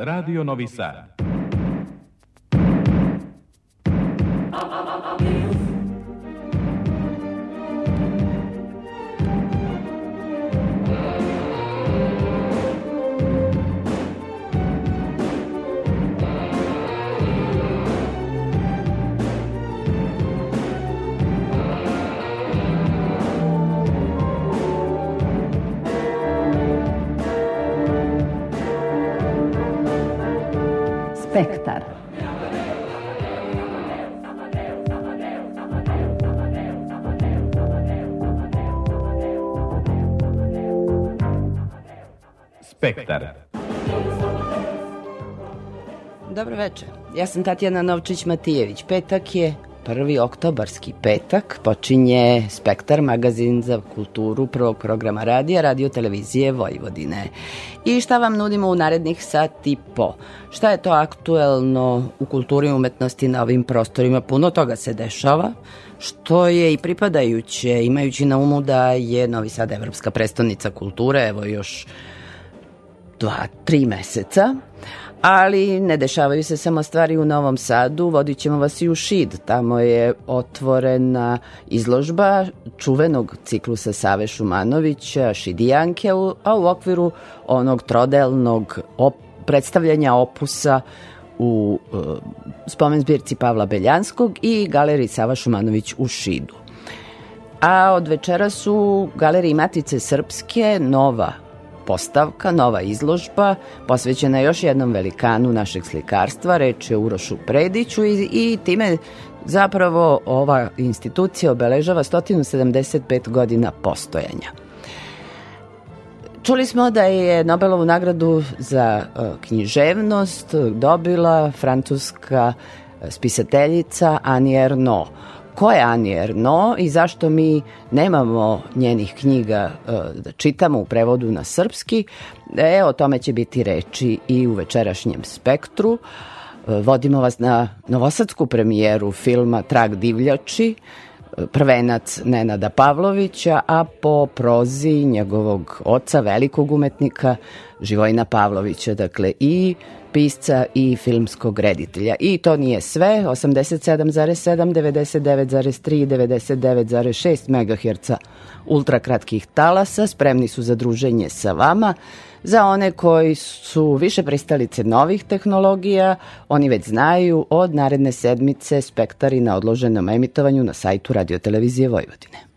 Radio Novi Sad. Spektar. Spektar. Dobro večer. Ja sam Tatjana Novčić-Matijević. Petak je prvi oktobarski petak. Počinje Spektar, magazin za kulturu prvog programa radija, radio televizije Vojvodine. I šta vam nudimo u narednih sat i po? Šta je to aktuelno u kulturi i umetnosti na ovim prostorima? Puno toga se dešava što je i pripadajuće, imajući na umu da je Novi Sad evropska prestonica kulture, evo još dva, tri meseca, ali ne dešavaju se samo stvari u Novom Sadu, vodit ćemo vas i u Šid. Tamo je otvorena izložba čuvenog ciklusa Save Šumanovića, Šidijanke, a u okviru onog trodelnog op predstavljanja opusa u uh, spomen zbirci Pavla Beljanskog i galeriji Sava Šumanović u Šidu. A od večera su galeriji Matice Srpske nova postavka, nova izložba, posvećena još jednom velikanu našeg slikarstva, reč je Urošu Prediću i, i time zapravo ova institucija obeležava 175 godina postojanja. Čuli smo da je Nobelovu nagradu za uh, književnost dobila francuska spisateljica Annie Ernaux ko je Annie Ernaux i zašto mi nemamo njenih knjiga da čitamo u prevodu na srpski. E, o tome će biti reči i u večerašnjem spektru. Vodimo vas na novosadsku premijeru filma Trag divljači, prvenac Nenada Pavlovića, a po prozi njegovog oca, velikog umetnika Živojina Pavlovića, dakle i pisca i filmskog reditelja. I to nije sve, 87,7, 99,3 i 99,6 MHz ultrakratkih talasa spremni su za druženje sa vama. Za one koji su više pristalice novih tehnologija, oni već znaju od naredne sedmice spektari na odloženom emitovanju na sajtu radiotelevizije Vojvodine.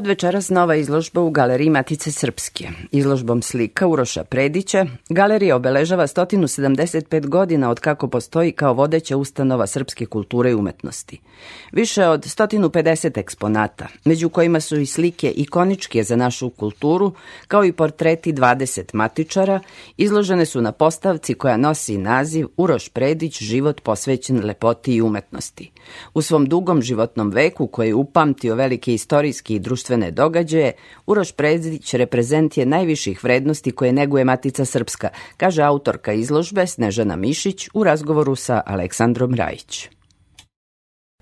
Od večeras nova izložba u Galeriji Matice Srpske. Izložbom slika Uroša Predića, galerija obeležava 175 godina od kako postoji kao vodeća ustanova srpske kulture i umetnosti. Više od 150 eksponata, među kojima su i slike ikoničke za našu kulturu, kao i portreti 20 matičara, izložene su na postavci koja nosi naziv Uroš Predić, život posvećen lepoti i umetnosti. U svom dugom životnom veku, koji je upamtio velike istorijski i društvene događaje, Uroš Predić reprezent je najviših vrednosti koje neguje Matica Srpska, kaže autorka izložbe Snežana Mišić u razgovoru sa Aleksandrom Rajić.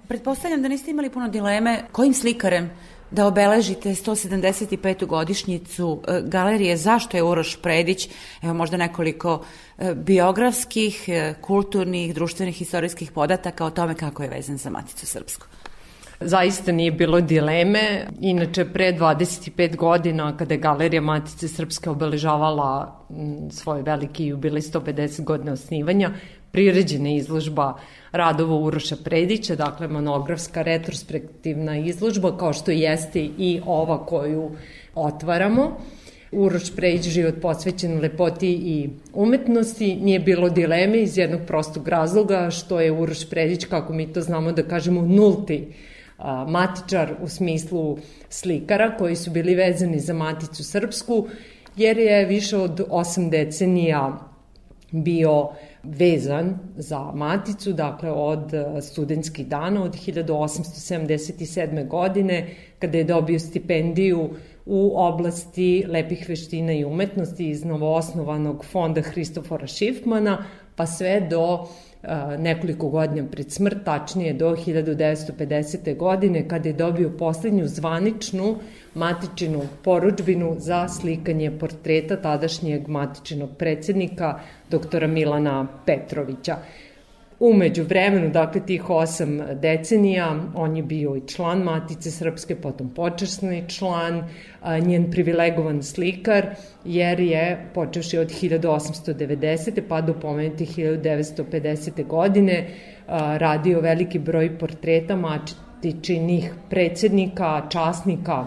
Pretpostavljam da niste imali puno dileme kojim slikarem da obeležite 175. godišnjicu e, galerije Zašto je Uroš Predić? Evo možda nekoliko e, biografskih, e, kulturnih, društvenih, istorijskih podataka o tome kako je vezan za Maticu Srpsku. Zaista nije bilo dileme. Inače, pre 25 godina, kada je Galerija Matice Srpske obeležavala svoj veliki jubilej 150 godina osnivanja, priređena izložba radova Uroša Predića, dakle monografska retrospektivna izložba, kao što jeste i ova koju otvaramo. Uroš Prejić život posvećen lepoti i umetnosti, nije bilo dileme iz jednog prostog razloga što je Uroš Predić, kako mi to znamo da kažemo, nulti a, matičar u smislu slikara koji su bili vezani za Maticu Srpsku, jer je više od osam decenija bio vezan za maticu, dakle od e, studentskih dana od 1877. godine, kada je dobio stipendiju u oblasti lepih veština i umetnosti iz novoosnovanog fonda Hristofora Šifmana, pa sve do nekoliko godina pred smrt, tačnije do 1950. godine, kada je dobio poslednju zvaničnu matičinu poručbinu za slikanje portreta tadašnjeg matičinog predsednika, doktora Milana Petrovića. Umeđu vremenu, dakle, tih osam decenija, on je bio i član Matice Srpske, potom počasni član, njen privilegovan slikar, jer je, počeši od 1890. pa do pomenuti 1950. godine, radio veliki broj portreta matičinih predsednika, časnika,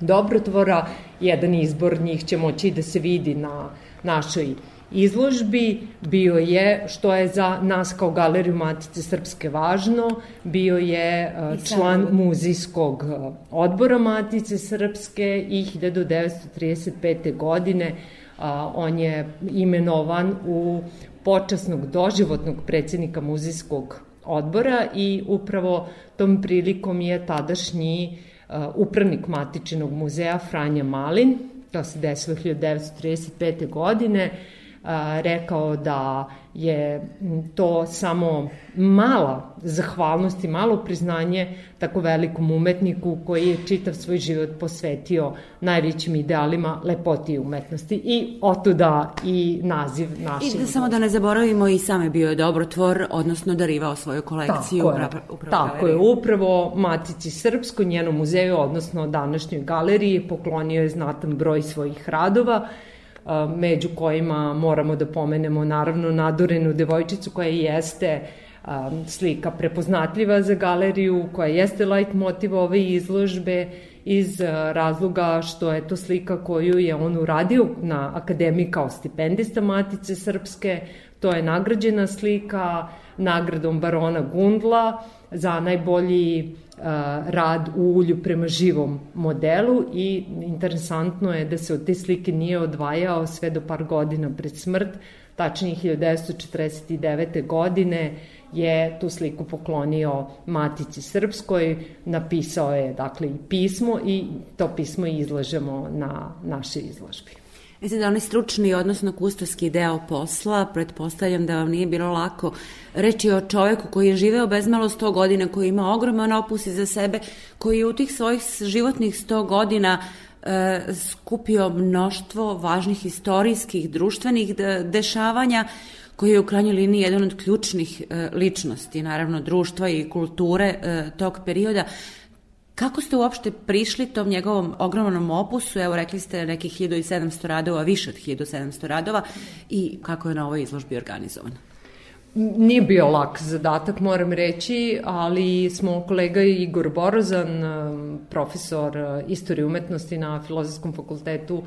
dobrotvora. Jedan izbor njih će moći da se vidi na našoj izložbi bio je, što je za nas kao galeriju Matice Srpske važno, bio je e, član muzijskog e, odbora Matice Srpske i 1935. godine on je imenovan u počasnog doživotnog predsednika muzijskog odbora i upravo tom prilikom je tadašnji upravnik Matičinog muzeja Franja Malin, to se desilo 1935. godine, rekao da je to samo mala zahvalnost i malo priznanje tako velikom umetniku koji je čitav svoj život posvetio najvećim idealima lepoti i umetnosti i otuda i naziv naše. I da samo da ne zaboravimo i same bio je dobrotvor, odnosno darivao svoju kolekciju. Tako je, upravo tako je upravo Matici Srpsko, njenom muzeju, odnosno današnjoj galeriji, poklonio je znatan broj svojih radova među kojima moramo da pomenemo naravno nadurenu devojčicu koja jeste slika prepoznatljiva za galeriju, koja jeste light motiv ove izložbe iz razloga što je to slika koju je on uradio na akademiji kao stipendista Matice Srpske, to je nagrađena slika nagradom barona Gundla za najbolji rad u ulju prema živom modelu i interesantno je da se od te slike nije odvajao sve do par godina pred smrt, tačnije 1949. godine je tu sliku poklonio Matici Srpskoj, napisao je dakle i pismo i to pismo izlažemo na našoj izložbi. Da onaj stručni, odnosno kustoski deo posla, pretpostavljam da vam nije bilo lako. Reći o čoveku koji je živeo bezmalo 100 godina, koji ima ogroman opus iza sebe, koji je u tih svojih životnih 100 godina e, skupio mnoštvo važnih istorijskih, društvenih dešavanja, koji je u krajnjoj liniji jedan od ključnih e, ličnosti, naravno društva i kulture e, tog perioda. Kako ste uopšte prišli tom njegovom ogromnom opusu? Evo, rekli ste nekih 1700 radova, više od 1700 radova i kako je na ovoj izložbi organizovan? Nije bio lak zadatak, moram reći, ali smo kolega Igor Borozan, profesor istorije umetnosti na Filozofskom fakultetu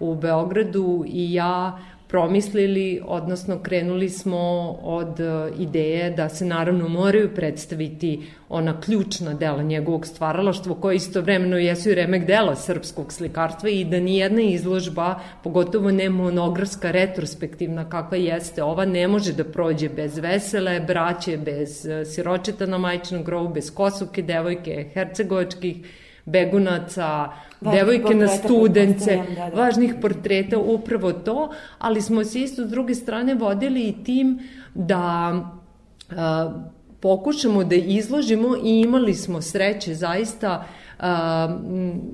u Beogradu i ja promislili, odnosno krenuli smo od e, ideje da se naravno moraju predstaviti ona ključna dela njegovog stvaralaštva koja istovremeno jesu i remek dela srpskog slikarstva i da nijedna izložba, pogotovo ne monografska, retrospektivna kakva jeste ova, ne može da prođe bez vesele, braće, bez e, siročeta na majčinom grobu, bez kosovke, devojke, hercegovačkih, begunaca, važnih devojke na studence, da, da. važnih portreta, upravo to, ali smo se isto s druge strane vodili i tim da a, pokušamo da izložimo i imali smo sreće zaista a,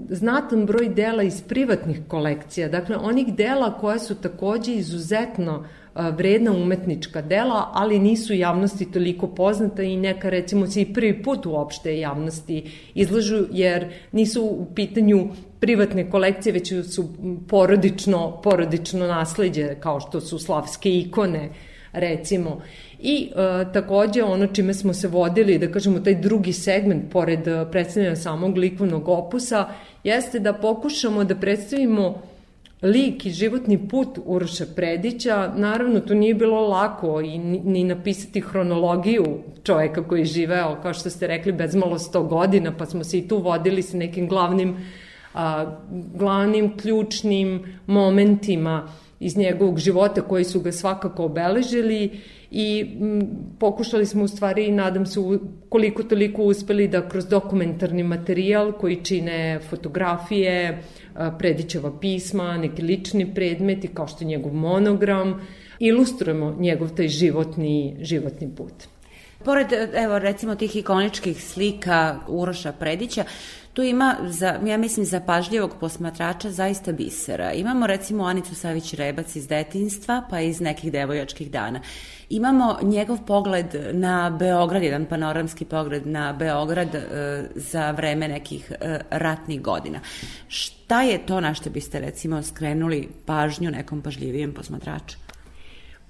znatan broj dela iz privatnih kolekcija, dakle onih dela koja su takođe izuzetno vredna umetnička dela, ali nisu javnosti toliko poznata i neka recimo se i prvi put uopšte javnosti izlažu jer nisu u pitanju privatne kolekcije, već su porodično, porodično nasledđe kao što su slavske ikone recimo. I e, takođe ono čime smo se vodili, da kažemo taj drugi segment pored predstavljanja samog likovnog opusa, jeste da pokušamo da predstavimo lik i životni put Uroša Predića, naravno to nije bilo lako i ni napisati hronologiju čoveka koji je živeo, kao što ste rekli, bezmalo 100 godina, pa smo se i tu vodili sa nekim glavnim, a, glavnim ključnim momentima iz njegovog života koji su ga svakako obeležili i m, pokušali smo u stvari nadam se koliko toliko uspeli da kroz dokumentarni materijal koji čine fotografije, Predićeva pisma, neki lični predmeti kao što je njegov monogram, ilustrujemo njegov taj životni, životni put. Pored, evo, recimo tih ikoničkih slika Uroša Predića, tu ima, za, ja mislim, za pažljivog posmatrača zaista bisera. Imamo recimo Anicu Savić-Rebac iz detinstva, pa iz nekih devojačkih dana. Imamo njegov pogled na Beograd, jedan panoramski pogled na Beograd e, za vreme nekih e, ratnih godina. Šta je to na što biste recimo skrenuli pažnju nekom pažljivijem posmatraču?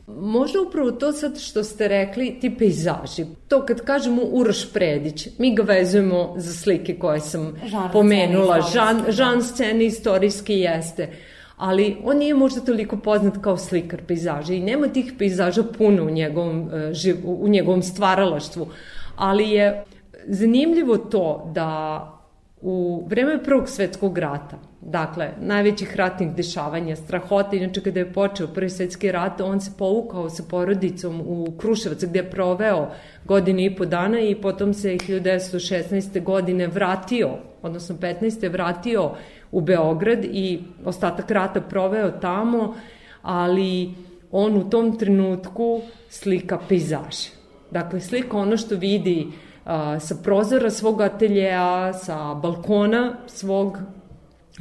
Možda upravo to sad što ste rekli, ti pejzaži. To kad kažemo Uroš Predić, mi ga vezujemo za slike koje sam žan pomenula. Žan, žan scene istorijski jeste. Ali on nije možda toliko poznat kao slikar pejzaža i nema tih pejzaža puno u njegovom, e, u njegovom stvaralaštvu. Ali je zanimljivo to da u vreme Prvog svetskog rata, dakle, najvećih ratnih dešavanja, strahota, inače kada je počeo Prvi svetski rat, on se povukao sa porodicom u Kruševac gde je proveo godine i po dana i potom se 1916. godine vratio, odnosno 15. vratio u Beograd i ostatak rata proveo tamo, ali on u tom trenutku slika pejzaže. Dakle, slika ono što vidi a, sa prozora svog ateljeja, sa balkona svog,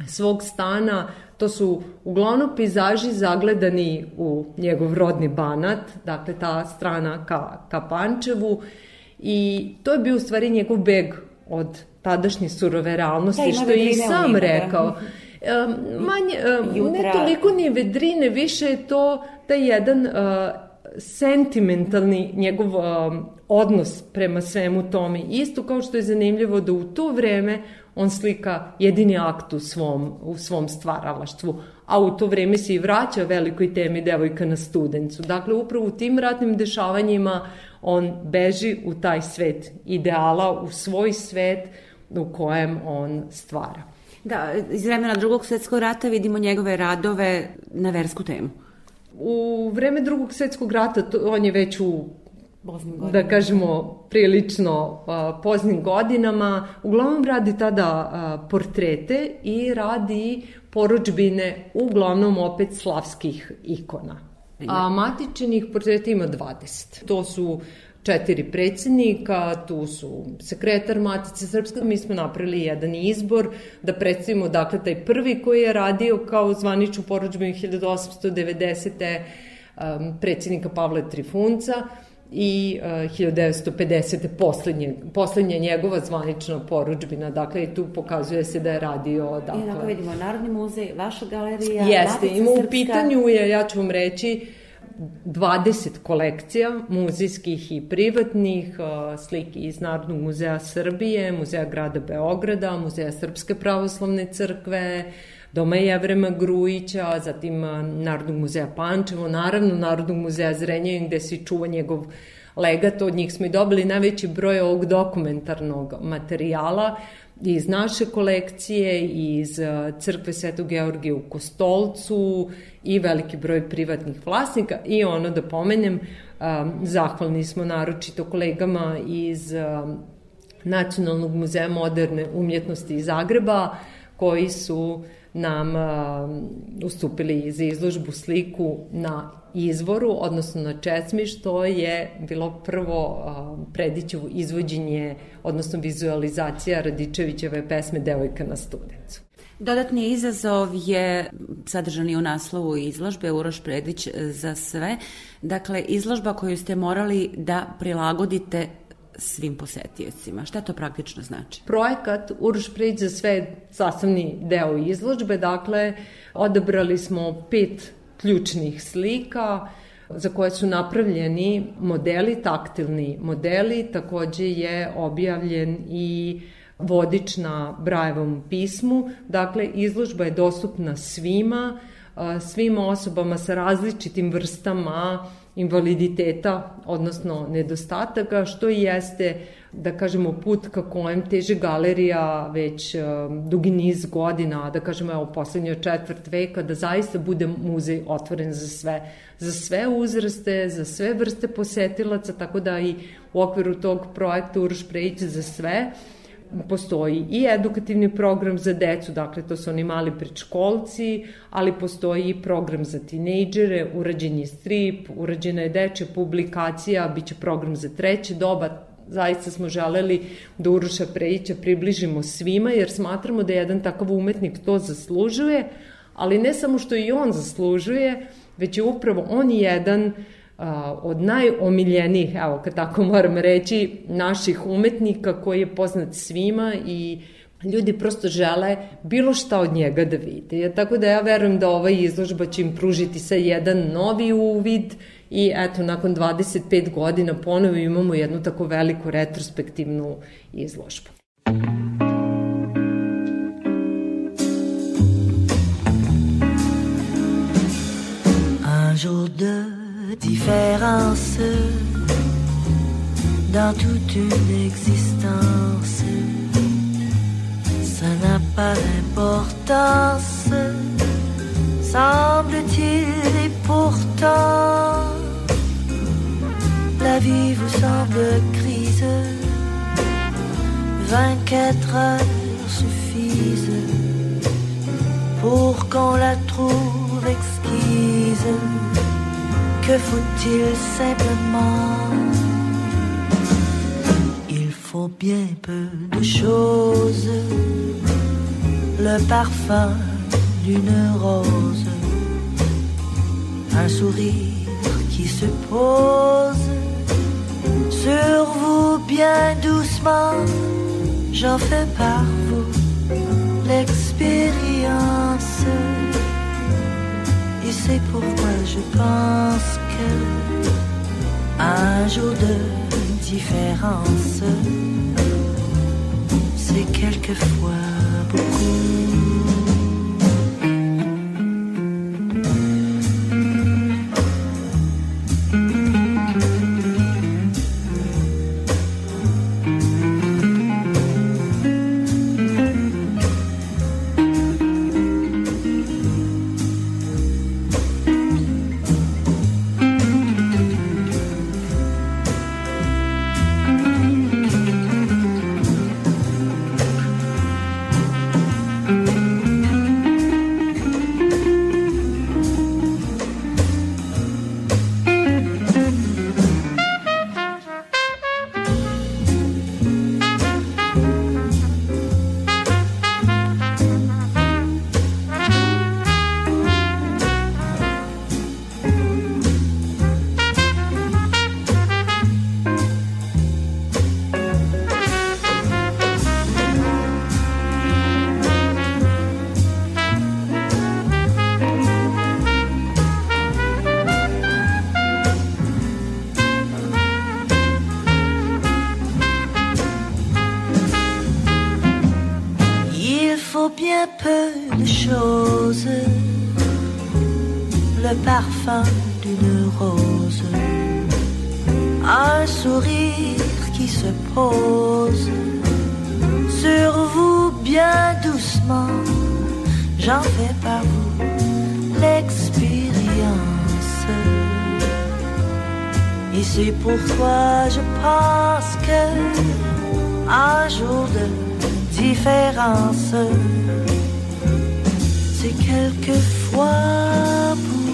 svog stana, to su uglavnom pejzaži zagledani u njegov rodni banat, dakle ta strana ka, ka Pančevu i to je bio u stvari njegov beg od tadašnje surove realnosti, da, što je i sam rekao. Da. Um, manje, um, ne toliko ni vedrine, više je to da jedan uh, sentimentalni njegov um, odnos prema svemu tome. Isto kao što je zanimljivo da u to vreme on slika jedini akt u svom, u svom stvaralaštvu, a u to vreme se i vraća velikoj temi devojka na studencu. Dakle, upravo u tim ratnim dešavanjima on beži u taj svet ideala, u svoj svet u kojem on stvara. Da, iz vremena drugog svetskog rata vidimo njegove radove na versku temu. U vreme drugog svetskog rata to, on je već u da kažemo prilično a, poznim godinama. Uglavnom radi tada a, portrete i radi poručbine uglavnom opet slavskih ikona. A matičenih portreta ima 20. To su četiri predsednika, tu su sekretar Matice Srpske, mi smo napravili jedan izbor da predstavimo dakle taj prvi koji je radio kao zvaničnu poručbenu 1890. Um, predsednika Pavla Trifunca i uh, 1950. Poslednje, poslednja njegova zvanična poručbina, dakle i tu pokazuje se da je radio dakle... I onako vidimo Narodni muzej, vaša galerija, Jeste, ima u pitanju je, ja ću vam reći, 20 kolekcija muzejskih i privatnih, slike iz Narodnog muzeja Srbije, Muzeja grada Beograda, Muzeja Srpske pravoslavne crkve, Doma Jevrema Grujića, zatim Narodnog muzeja Pančevo, naravno Narodnog muzeja Zrenjanin gde se čuva njegov legat, od njih smo i dobili najveći broj ovog dokumentarnog materijala, iz naše kolekcije, iz uh, crkve Svetog Georgija u Kostolcu i veliki broj privatnih vlasnika. I ono da pomenem, zahvalni smo naročito kolegama iz Nacionalnog muzeja moderne umjetnosti iz Zagreba koji su nam uh, ustupili za izložbu sliku na izvoru, odnosno na česmi, što je bilo prvo uh, Predićevo izvođenje, odnosno vizualizacija Radičevićeve pesme Devojka na studencu. Dodatni izazov je sadržani u naslovu izložbe Uroš Predić za sve. Dakle, izložba koju ste morali da prilagodite svim posetiocima. Šta to praktično znači? Projekat Uroš Predić za sve sastavni deo izložbe, dakle, odabrali smo pet ključnih slika za koje su napravljeni modeli, taktilni modeli, takođe je objavljen i vodič na Brajevom pismu, dakle izložba je dostupna svima, svim osobama sa različitim vrstama invaliditeta, odnosno nedostataka, što i jeste, da kažemo, put ka kojem teže galerija već um, dugi niz godina, da kažemo, evo, poslednjo četvrt veka, da zaista bude muzej otvoren za sve, za sve uzraste, za sve vrste posetilaca, tako da i u okviru tog projekta Uroš Prejić za sve, postoji i edukativni program za decu, dakle to su oni mali predškolci, ali postoji i program za tinejdžere, urađen je strip, urađena je dečja publikacija, bit će program za treće doba, zaista smo želeli da Uroša Prejića približimo svima, jer smatramo da jedan takav umetnik to zaslužuje, ali ne samo što i on zaslužuje, već je upravo on jedan uh, od najomiljenijih, evo kad tako moram reći, naših umetnika koji je poznat svima i ljudi prosto žele bilo šta od njega da vide. Tako da ja verujem da ova izložba će im pružiti sa jedan novi uvid i eto, nakon 25 godina ponovo imamo jednu tako veliku retrospektivnu izložbu. Un jour de différence dans toute une existence. Ça n'a pas d'importance, semble-t-il, et pourtant, la vie vous semble crise. 24 heures suffisent pour qu'on la trouve exquise que faut-il simplement? Il faut bien peu de choses, le parfum d'une rose, un sourire qui se pose. Sur vous bien doucement, j'en fais par vous l'expérience. Et c'est pourquoi je pense que un jour de différence, c'est quelquefois beaucoup. bien peu de choses. Le parfum d'une rose, un sourire qui se pose sur vous bien doucement. J'en fais par vous l'expérience. Et c'est pourquoi je pense que un jour de différence, c'est quelquefois beaucoup.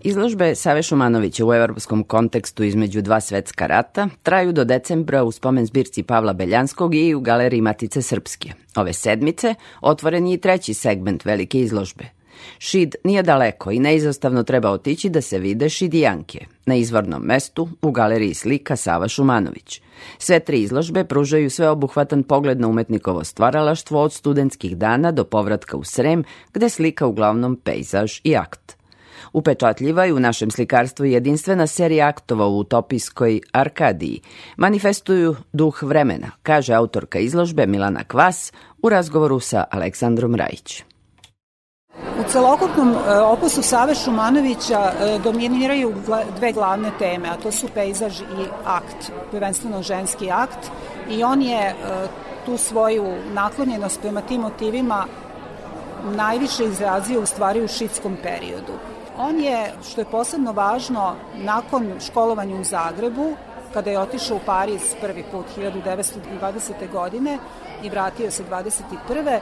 Izložbe Save Šumanovića u evropskom kontekstu između dva svetska rata traju do decembra u spomen zbirci Pavla Beljanskog i u galeriji Matice Srpske. Ove sedmice otvoren je i treći segment velike izložbe. Šid nije daleko i neizostavno treba otići da se vide šidijanke na izvornom mestu u galeriji slika Sava Šumanović. Sve tri izložbe pružaju sveobuhvatan pogled na umetnikovo stvaralaštvo od studentskih dana do povratka u Srem, gde slika uglavnom pejzaž i akt. Upečatljiva i u našem slikarstvu jedinstvena serija aktova u utopijskoj Arkadiji. Manifestuju duh vremena, kaže autorka izložbe Milana Kvas u razgovoru sa Aleksandrom Rajić. U celokupnom e, opusu Save Šumanovića e, dominiraju dve glavne teme, a to su pejzaž i akt, prvenstveno ženski akt i on je e, tu svoju naklonjenost prema tim motivima najviše izrazio u stvari u šitskom periodu. On je, što je posebno važno, nakon školovanja u Zagrebu, kada je otišao u Pariz prvi put 1920. godine i vratio se 21.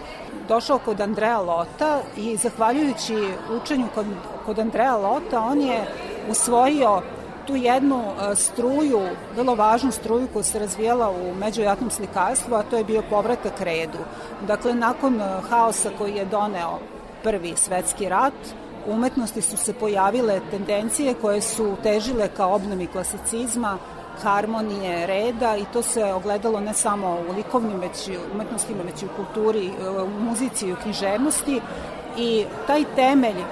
došao kod Andreja Lota i zahvaljujući učenju kod, kod Andreja Lota on je usvojio tu jednu e, struju, vrlo važnu struju koja se razvijala u međujatnom slikarstvu, a to je bio povratak redu. Dakle, nakon e, haosa koji je doneo prvi svetski rat, u umetnosti su se pojavile tendencije koje su težile ka obnovi klasicizma, harmonije, reda i to se ogledalo ne samo u likovnim već i umetnostima, već i u kulturi, u muzici i u književnosti i taj temelj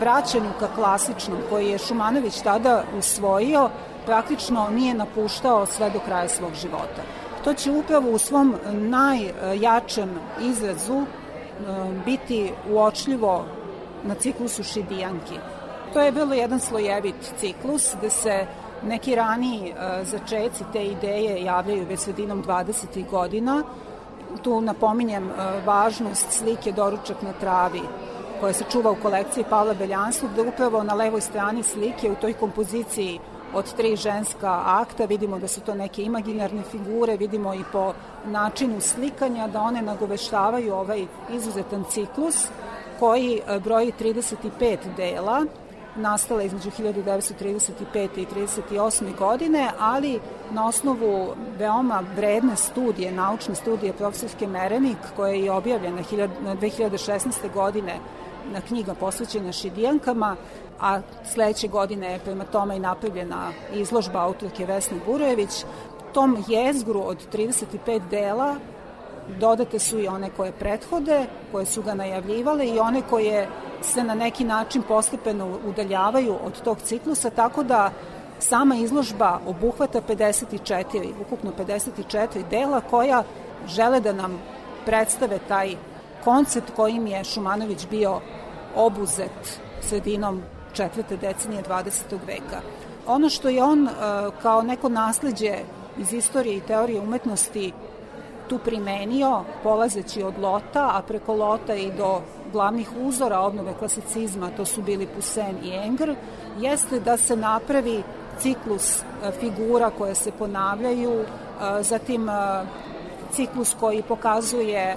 vraćanju ka klasičnom koji je Šumanović tada usvojio praktično nije napuštao sve do kraja svog života. To će upravo u svom najjačem izrazu e, biti uočljivo na ciklusu Šidijanki. To je bilo jedan slojevit ciklus gde se neki raniji e, začeci te ideje javljaju već sredinom 20. godina. Tu napominjem e, važnost slike Doručak na travi koja se čuva u kolekciji Pavla Beljanskog, gde upravo na levoj strani slike u toj kompoziciji od tri ženska akta, vidimo da su to neke imaginarne figure, vidimo i po načinu slikanja da one nagoveštavaju ovaj izuzetan ciklus koji e, broji 35 dela, nastala između 1935. i 38. godine, ali na osnovu veoma vredne studije, naučne studije profesorske Merenik, koja je objavljena 2016. godine na knjiga posvećena Šidijankama, a sledeće godine je prema tome i napravljena izložba autorke Vesne Burojević. Tom jezgru od 35 dela dodate su i one koje prethode, koje su ga najavljivale i one koje se na neki način postepeno udaljavaju od tog ciklusa, tako da sama izložba obuhvata 54, ukupno 54 dela koja žele da nam predstave taj koncept kojim je Šumanović bio obuzet sredinom četvrte decenije 20. veka. Ono što je on e, kao neko nasledđe iz istorije i teorije umetnosti tu primenio, polazeći od Lota, a preko Lota i do glavnih uzora obnove klasicizma, to su bili Poussin i Engr, jeste da se napravi ciklus e, figura koje se ponavljaju, e, zatim ciklus koji pokazuje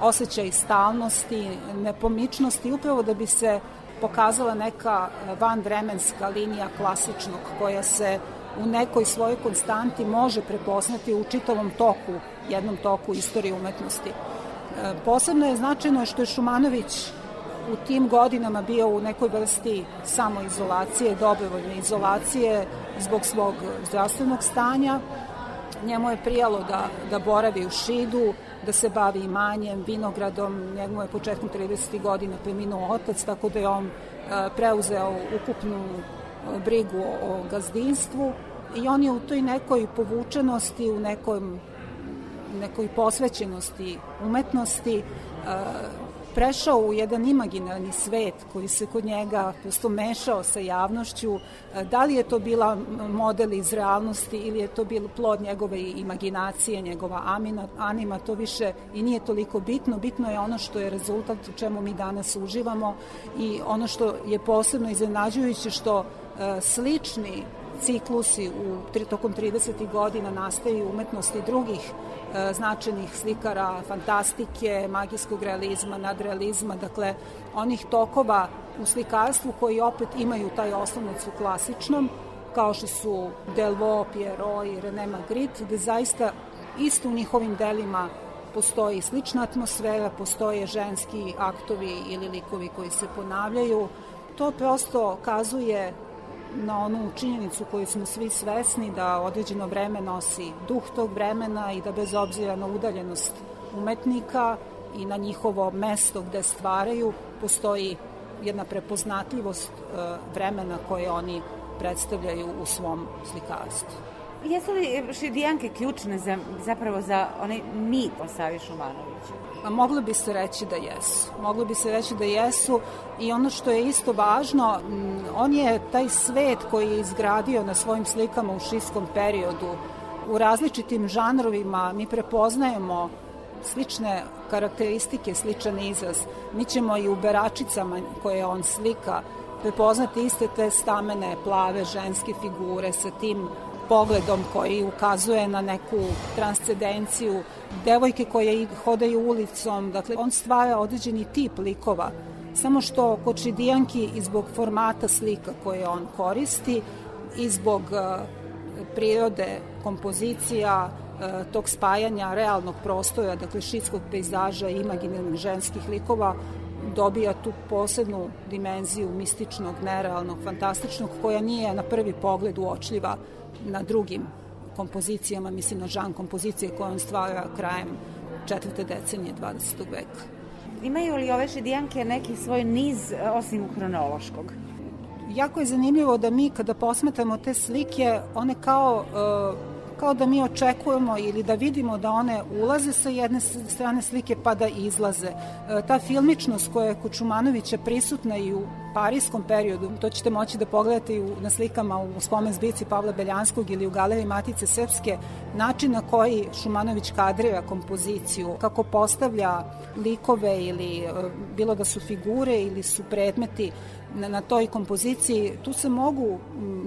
osjećaj stalnosti, nepomičnosti, upravo da bi se pokazala neka vanvremenska linija klasičnog koja se u nekoj svojoj konstanti može prepoznati u čitavom toku, jednom toku istorije umetnosti. E, posebno je značajno što je Šumanović u tim godinama bio u nekoj vrsti samoizolacije, dobrovoljne izolacije zbog svog zdravstvenog stanja. Njemu je prijalo da, da boravi u Šidu, da se bavi imanjem, vinogradom, njemu je početkom 30. godina preminuo otac, tako da je on e, preuzeo ukupnu e, brigu o gazdinstvu i on je u toj nekoj povučenosti, u nekom, nekoj posvećenosti umetnosti e, prešao u jedan imaginarni svet koji se kod njega prosto mešao sa javnošću. E, da li je to bila model iz realnosti ili je to bilo plod njegove imaginacije, njegova anima, to više i nije toliko bitno. Bitno je ono što je rezultat u čemu mi danas uživamo i ono što je posebno iznenađujuće što e, slični ciklusi u, tokom 30. godina nastaju umetnosti drugih značajnih slikara fantastike, magijskog realizma, nadrealizma, dakle onih tokova u slikarstvu koji opet imaju taj osnovnic u klasičnom, kao što su Delvaux, Pierrot i René Magritte, gde zaista isto u njihovim delima postoji slična atmosfera, postoje ženski aktovi ili likovi koji se ponavljaju. To prosto kazuje na onu činjenicu koju smo svi svesni da određeno vreme nosi duh tog vremena i da bez obzira na udaljenost umetnika i na njihovo mesto gde stvaraju postoji jedna prepoznatljivost e, vremena koje oni predstavljaju u svom slikarstvu. Jesu li šidijanke ključne za, zapravo za onaj mit o Savi Šumanoviću? Moglo bi se reći da jesu. Moglo bi se reći da jesu i ono što je isto važno, on je taj svet koji je izgradio na svojim slikama u šiskom periodu u različitim žanrovima mi prepoznajemo slične karakteristike, sličan izraz. Mi ćemo i u beračicama koje on slika prepoznati iste te stamene, plave, ženske figure sa tim pogledom koji ukazuje na neku transcendenciju, devojke koje hodaju ulicom, dakle on stvara određeni tip likova, samo što kod Čidijanki i zbog formata slika koje on koristi i zbog uh, prirode kompozicija, uh, tog spajanja realnog prostora, dakle šitskog pejzaža i imaginarnih ženskih likova, dobija tu posebnu dimenziju mističnog, nerealnog, fantastičnog, koja nije na prvi pogled uočljiva na drugim kompozicijama, mislim na žan kompozicije koje on stvara krajem četvrte decenije 20. veka. Imaju li ove šidijanke neki svoj niz e, osim hronološkog? Jako je zanimljivo da mi kada posmetamo te slike, one kao uh, kao da mi očekujemo ili da vidimo da one ulaze sa jedne strane slike pa da izlaze. E, ta filmičnost koja je kod Šumanovića prisutna i u parijskom periodu, to ćete moći da pogledate i na slikama u spomen zbici Pavla Beljanskog ili u galeriji Matice Srpske, način na koji Šumanović kadrira kompoziciju, kako postavlja likove ili e, bilo da su figure ili su predmeti, na, na toj kompoziciji, tu se mogu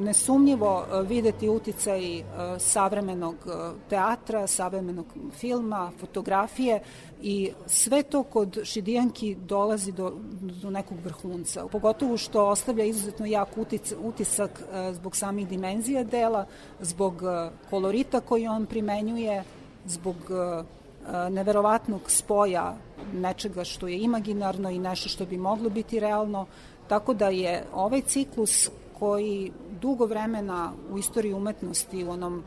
nesumnjivo e, videti uticaj e, savremenog e, teatra, savremenog filma, fotografije i sve to kod Šidijanki dolazi do, do nekog vrhunca. Pogotovo što ostavlja izuzetno jak utisak zbog samih dimenzija dela, zbog kolorita koji on primenjuje, zbog neverovatnog spoja nečega što je imaginarno i nešto što bi moglo biti realno, tako da je ovaj ciklus koji dugo vremena u istoriji umetnosti u onom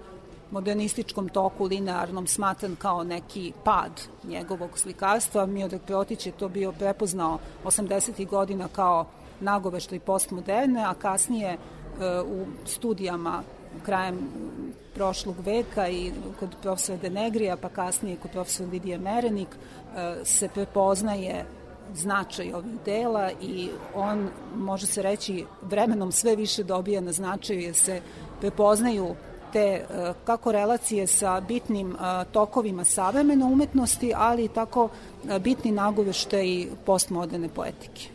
modernističkom toku linearnom smatran kao neki pad njegovog slikarstva. Miodrag Protić je to bio prepoznao 80. godina kao nagoveštaj postmoderne, a kasnije e, u studijama krajem prošlog veka i kod profesora Denegrija, pa kasnije kod profesora Lidije Merenik, e, se prepoznaje značaj ovih dela i on, može se reći, vremenom sve više dobija na značaju jer se prepoznaju te e, kako relacije sa bitnim e, tokovima savremene umetnosti, ali i tako bitni nagoveštaj postmoderne poetike.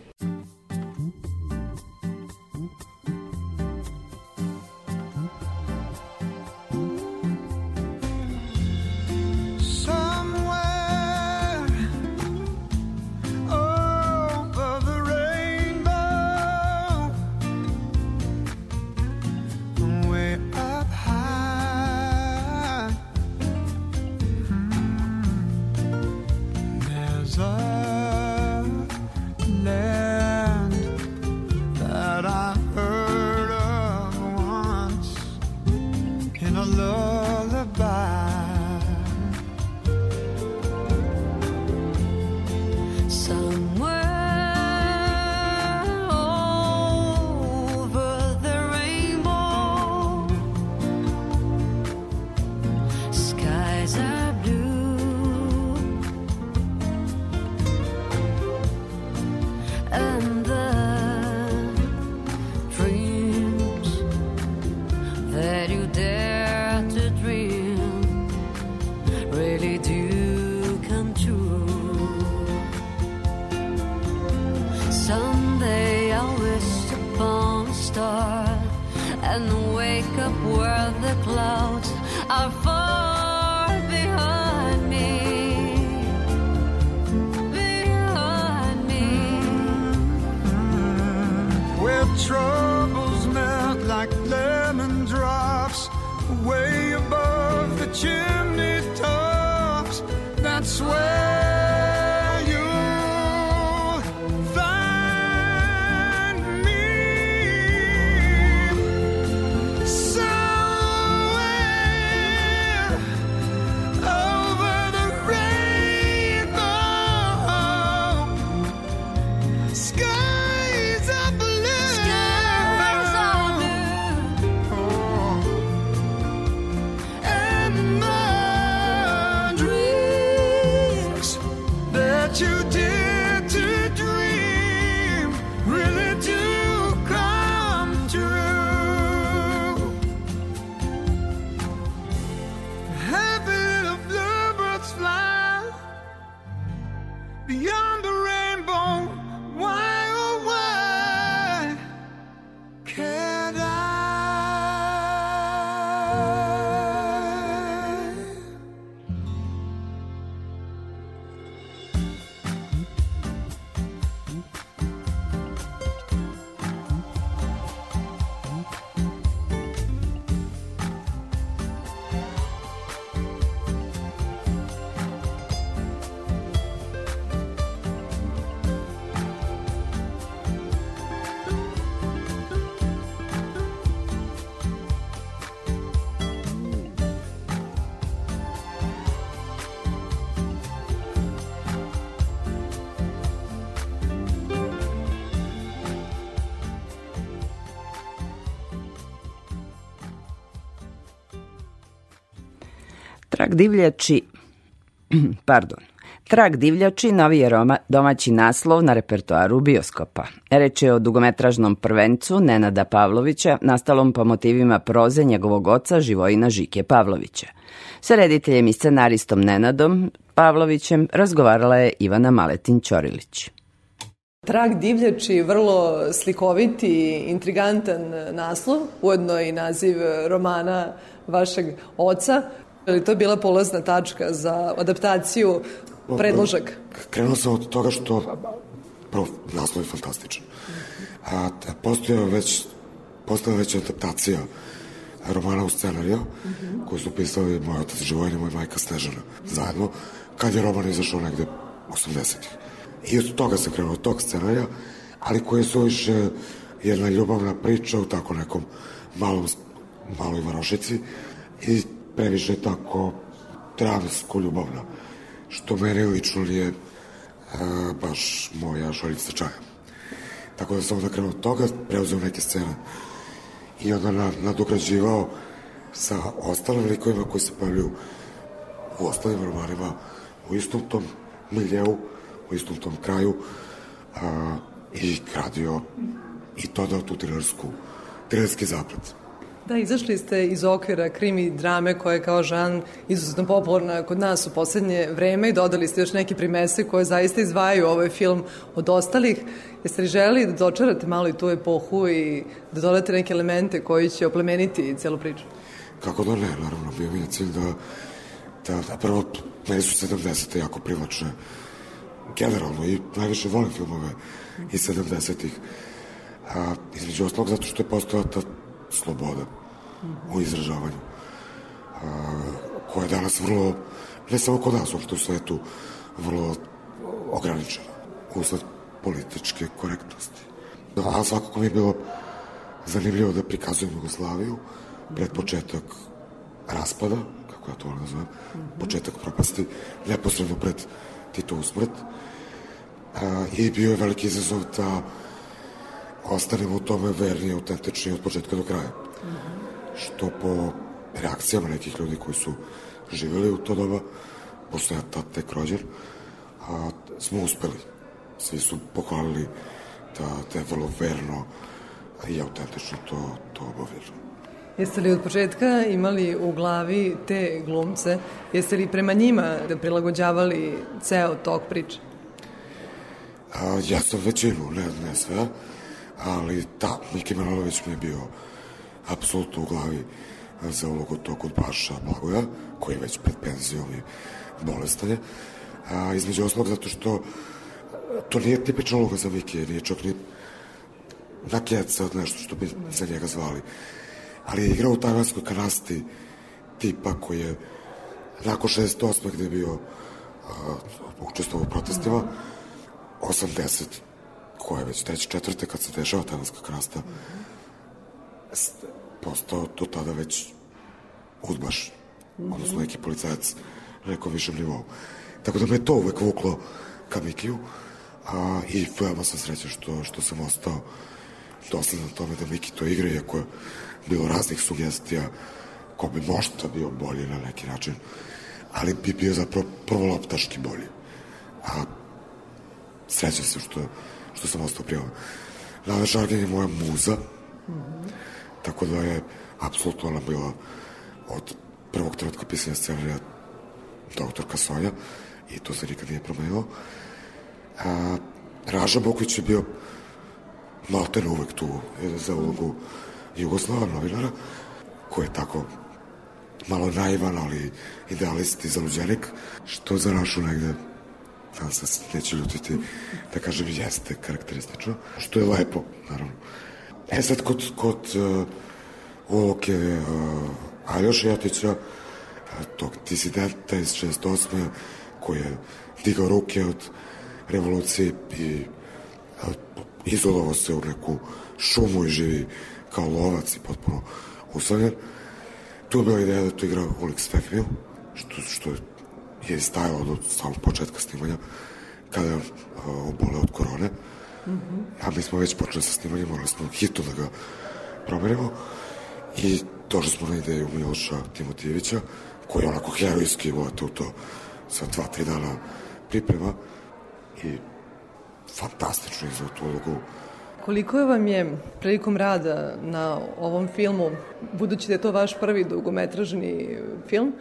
way above the chill. Trag divljači, pardon, Trag divljači novi je Roma, domaći naslov na repertoaru bioskopa. Reč je o dugometražnom prvencu Nenada Pavlovića, nastalom po motivima proze njegovog oca Živojina Žike Pavlovića. Sa rediteljem i scenaristom Nenadom Pavlovićem razgovarala je Ivana Maletin Ćorilić. Trag divljači, vrlo slikoviti, intrigantan naslov, ujedno i naziv romana vašeg oca. Je li to bila polazna tačka za adaptaciju predložak? Krenuo sam od toga što prvo, naslov je fantastičan. A, postoje već, postoje već adaptacija romana u scenariju, mm -hmm. koju su pisali moj otac Živojna i moj majka Snežana zajedno, kad je roman izašao negde 80-ih. I od toga se krenuo, od tog scenarija, ali koji su više jedna ljubavna priča u tako nekom malom, maloj varošici i previše tako dramsko ljubavna, što mene lično nije e, baš moja šoljica čaja. Tako da sam onda krenuo od toga, preuzeo neke scene i onda nadograđivao sa ostalim likovima koji se pojavljuju u ostalim romanima u istom tom miljeu, u istom tom kraju a, i gradio i to dao tu trilersku, trilerski zaplet. Da, izašli ste iz okvira krimi drame koja je kao žan izuzetno popularna kod nas u poslednje vreme i dodali ste još neke primese koje zaista izdvajaju ovaj film od ostalih. Jeste li želi da dočarate malo i tu epohu i da dodate neke elemente koji će oplemeniti celu priču? Kako da ne, naravno, bio mi je cilj da, da, da prvo, meni su 70. jako privlačne generalno i najviše volim filmove iz 70-ih. A, između oslog zato što je postojala ta sloboda u izražavanju a, koja je danas vrlo, ne samo kod nas, uopšte u svetu, vrlo ograničena usled političke korektnosti. Da, a svakako mi je bilo zanimljivo da prikazujem Jugoslaviju pred početak raspada, kako ja to volim da početak propasti, neposredno pred Titovu smrt. A, I bio je veliki izazov da ostanemo u tome verni i autentični od početka do kraja. Što po reakcijama nekih ljudi koji su živjeli u to doba, posle ja tad tek rođen, a, smo uspeli. Svi su pohvalili da, da je vrlo verno i autentično to, to obavljeno. Jeste li od početka imali u glavi te glumce? Jeste li prema njima da prilagođavali ceo tok priče? A, ja sam većinu, ne, ne sve, ali da, Miki Manojlović mi je bio apsolutno u glavi za ulogu tog Baša Blagoja, koji je već pred penzijom i bolestan je. A, između oslog zato što to nije tipična uloga za Miki, nije čak ni nakjeca od nešto što bi za njega zvali. Ali je igrao u tajvanskoj kanasti tipa koji je nakon 68. gde je bio učestvovao u protestima, 80 koja je već treće četvrte kad se dešava tajvanska krasta postao do tada već udbaš odnosno neki policajac na nekom višem nivou tako da me to uvek vuklo ka Mikiju a, i veoma sam srećan što, što sam ostao dosledan tome da Miki to igra iako je bilo raznih sugestija ko bi možda bio bolji na neki način ali bi bio zapravo prvoloptaški bolji a srećan sam što što sam ostao prijavan. Nada Šargin je moja muza, mm -hmm. Tako da je apsolutno ona bila od prvog trenutka pisanja scenarija doktorka Sonja i to se nikad nije promenilo. A, Raža Bokvić je bio malten uvek tu za ulogu Jugoslava, novinara, koji je tako malo naivan, ali idealist i zaluđenik, što za našu negde da se neće ljutiti, da kažem, jeste karakteristično, što je lepo, naravno. E sad, kod, kod uh, uloke uh, Aljoša Jatića, uh, tog disidenta iz 68. koji je digao ruke od revolucije i uh, izolovao se u neku šumu i živi kao lovac i potpuno usamljen. Tu je bila ideja da to igra Ulik Stefimil, što, što je stajalo od samog početka snimanja kada je obole od korone. Mm -hmm. A mi smo već počeli sa snimanjem, morali smo hitno da ga promenimo i došli smo na ideju Miloša Timotijevića, koji je onako herojski uvate u to sa dva, tri dana priprema i fantastično izvao tu ulogu. Koliko je vam je prilikom rada na ovom filmu, budući da je to vaš prvi dugometražni film,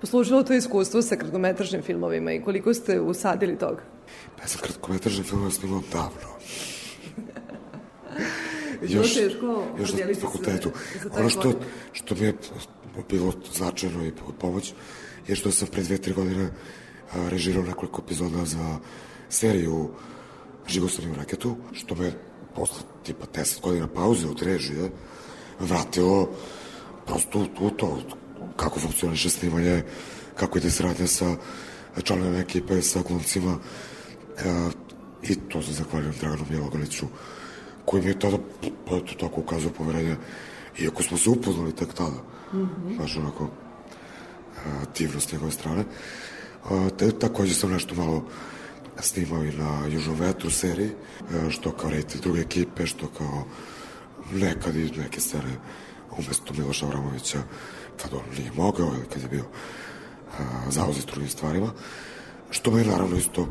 poslužilo to iskustvo sa kratkometražnim filmovima i koliko ste usadili toga? Pa ja sam kratkometražni film snimao davno. još, teško još na fakultetu. Ono što, što mi je bilo značajno i pomoć je što sam pre dve, tri godine režirao nekoliko epizoda za seriju Žigostani u raketu, što me posle tipa 10 godina pauze od režije vratilo prosto u, to kako funkcioniše snimanje, kako ide sradnja sa članovima ekipe, sa glumcima e, i to se zahvaljujem Draganu Bjelogaliću koji mi je tada pa eto tako ukazao poverenje iako smo se upoznali tek tada mm -hmm. baš onako divno s njegove strane a, te, takođe sam nešto malo snimao i na Južnom vetru seriji što kao reditelj druge ekipe što kao nekad i neke scene umesto Miloša Avramovića kad on nije mogao ili kad je bio zauzet drugim stvarima što me naravno isto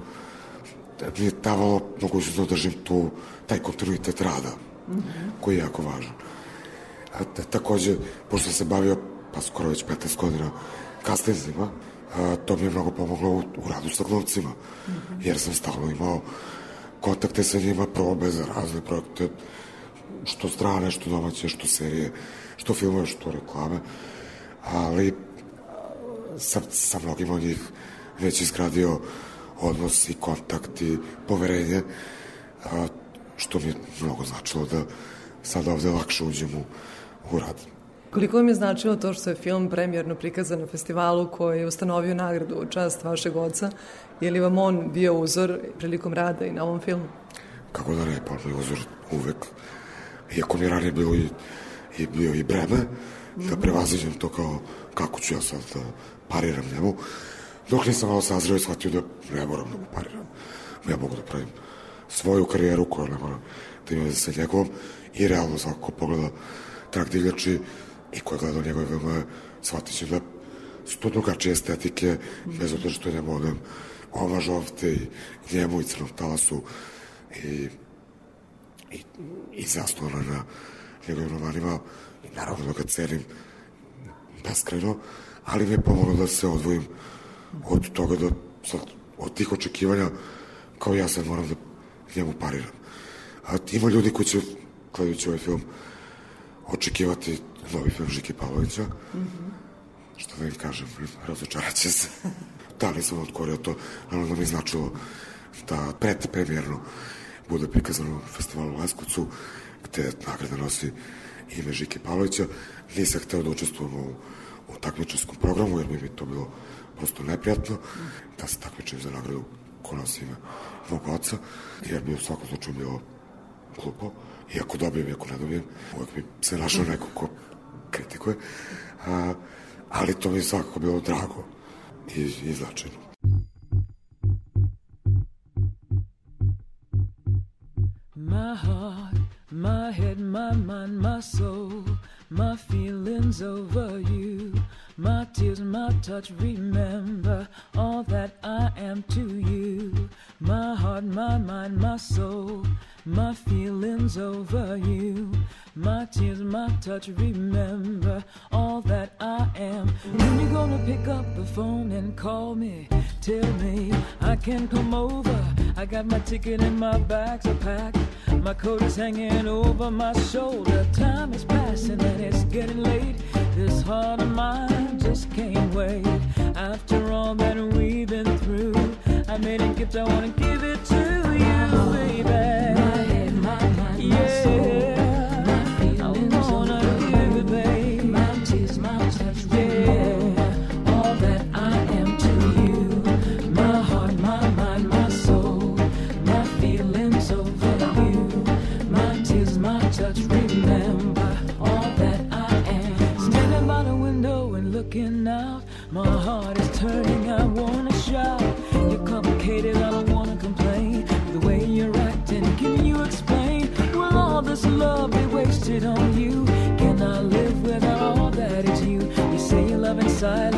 mi je davalo mogućnost da održim tu, taj kontinuitet rada, mm -hmm. koji je jako važan. A, takođe, pošto se bavio, pa skoro već 15 godina, kastinzima, a, to mi je mnogo pomoglo u, u radu sa glumcima, mm -hmm. jer sam stalno imao kontakte sa njima, probe za razne projekte, što strane, što domaće, što serije, što filmove, što reklame, ali sam sa mnogim od njih već izgradio odnos i kontakt i poverenje, a, što mi je mnogo značilo da sad ovde lakše uđem u, u rad. Koliko vam je značilo to što je film premjerno prikazan na festivalu koji je ustanovio nagradu u čast vašeg oca? Je li vam on bio uzor prilikom rada i na ovom filmu? Kako da ne, pa mi uzor uvek. Iako mi je ranije bilo i, i bio i breme, da mhm. prevaziđem to kao kako ću ja sad da pariram njemu. Dok nisam malo sazreo i shvatio da ne moram da mu pariram. Ja mogu da pravim svoju karijeru koju ne moram da ima sa njegovom i realno svako ko pogleda trak divljači i ko je gledao njegove filmove shvatit će da su to drugačije estetike bez obzira što je njemu odem ova žovte i njemu i crnom talasu i, i, i zasnovana na njegovim romanima. I naravno da ga cenim beskreno ali mi je pomoglo da se odvojim od toga da sad, od tih očekivanja kao ja sad moram da njemu pariram. A ima ljudi koji će, gledajući ovaj film, očekivati novi film Žike Pavlovića, mm -hmm. što da im kažem, razočarat će se. da, nisam otkorio to, ali da mi značilo da pred premijerno bude prikazano u festivalu u Leskovcu, gde nagrada nosi ime Žike Pavlovića. Nisam hteo da učestvujem u, u takmičarskom programu, jer bi mi to bilo prosto neprijatno da se takmičim za nagradu ko nosi ime mog oca, jer bi u svakom slučaju bilo glupo. I ako dobijem, i ako ne dobijem, uvek bi se našao neko ko kritikuje. A, ali to mi je svakako bilo drago i, i značajno. My heart, my head, my mind, my soul, my feelings over you. My tears, my touch, remember all that I am to you. My heart, my mind, my soul, my feelings over you. My tears, my touch, remember all that I am. When you gonna pick up the phone and call me? Tell me I can come over. I got my ticket and my bags are packed. My coat is hanging over my shoulder. Time is passing and it's getting late. This heart of mine just can't wait. After all that we've been through, I made a gift, I wanna give it to you, baby. My head, my mind, yeah. my soul. Out. My heart is turning, I wanna shout. You're complicated, I don't wanna complain. The way you're acting, can you explain? Will all this love be wasted on you? Can I live without all that is you? You say you love in silence,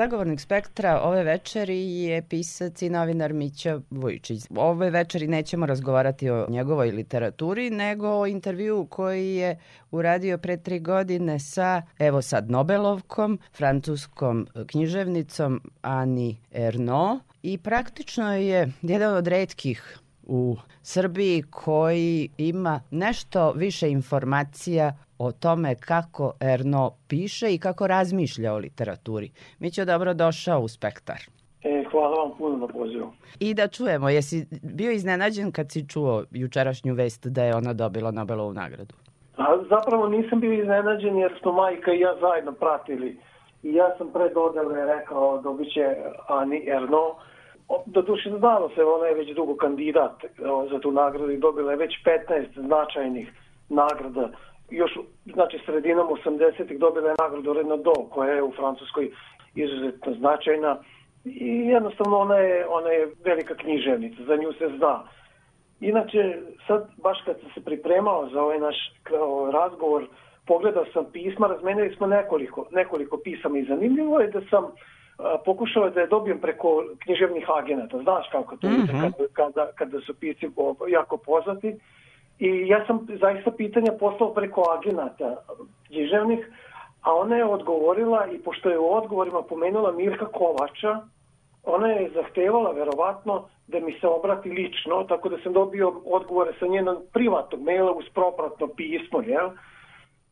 Sagovornik spektra ove večeri je pisac i novinar Mića Vujičić. Ove večeri nećemo razgovarati o njegovoj literaturi, nego o intervju koji je uradio pre tri godine sa, evo sad, Nobelovkom, francuskom književnicom Ani Erno i praktično je jedan od redkih u Srbiji koji ima nešto više informacija o tome kako Erno piše i kako razmišlja o literaturi. Mi će dobro došao u spektar. E, hvala vam puno na pozivu. I da čujemo, jesi bio iznenađen kad si čuo jučerašnju vest da je ona dobila Nobelovu nagradu? A zapravo nisam bio iznenađen jer smo majka i ja zajedno pratili. I ja sam pre dodele rekao dobit će Ani Erno. O, Do duše znalo se, ona je već dugo kandidat za tu nagradu i dobila je već 15 značajnih nagrada. Još, znači, sredinom 80-ih dobila je nagradu Renaudot, koja je u Francuskoj izuzetno značajna. I jednostavno ona je, ona je velika književnica, za nju se zna. Inače, sad baš kad sam se pripremao za ovaj naš razgovor, pogledao sam pisma, razmenili smo nekoliko, nekoliko pisama i zanimljivo je da sam pokušao da je dobijem preko književnih agenata. Znaš kako to ide Mhm. kada, kada, kada su pisci jako poznati. I ja sam zaista pitanja poslao preko agenata književnih, a ona je odgovorila i pošto je u odgovorima pomenula Mirka Kovača, ona je zahtevala verovatno da mi se obrati lično, tako da sam dobio odgovore sa njenog privatnog maila uz propratno pismo, jel?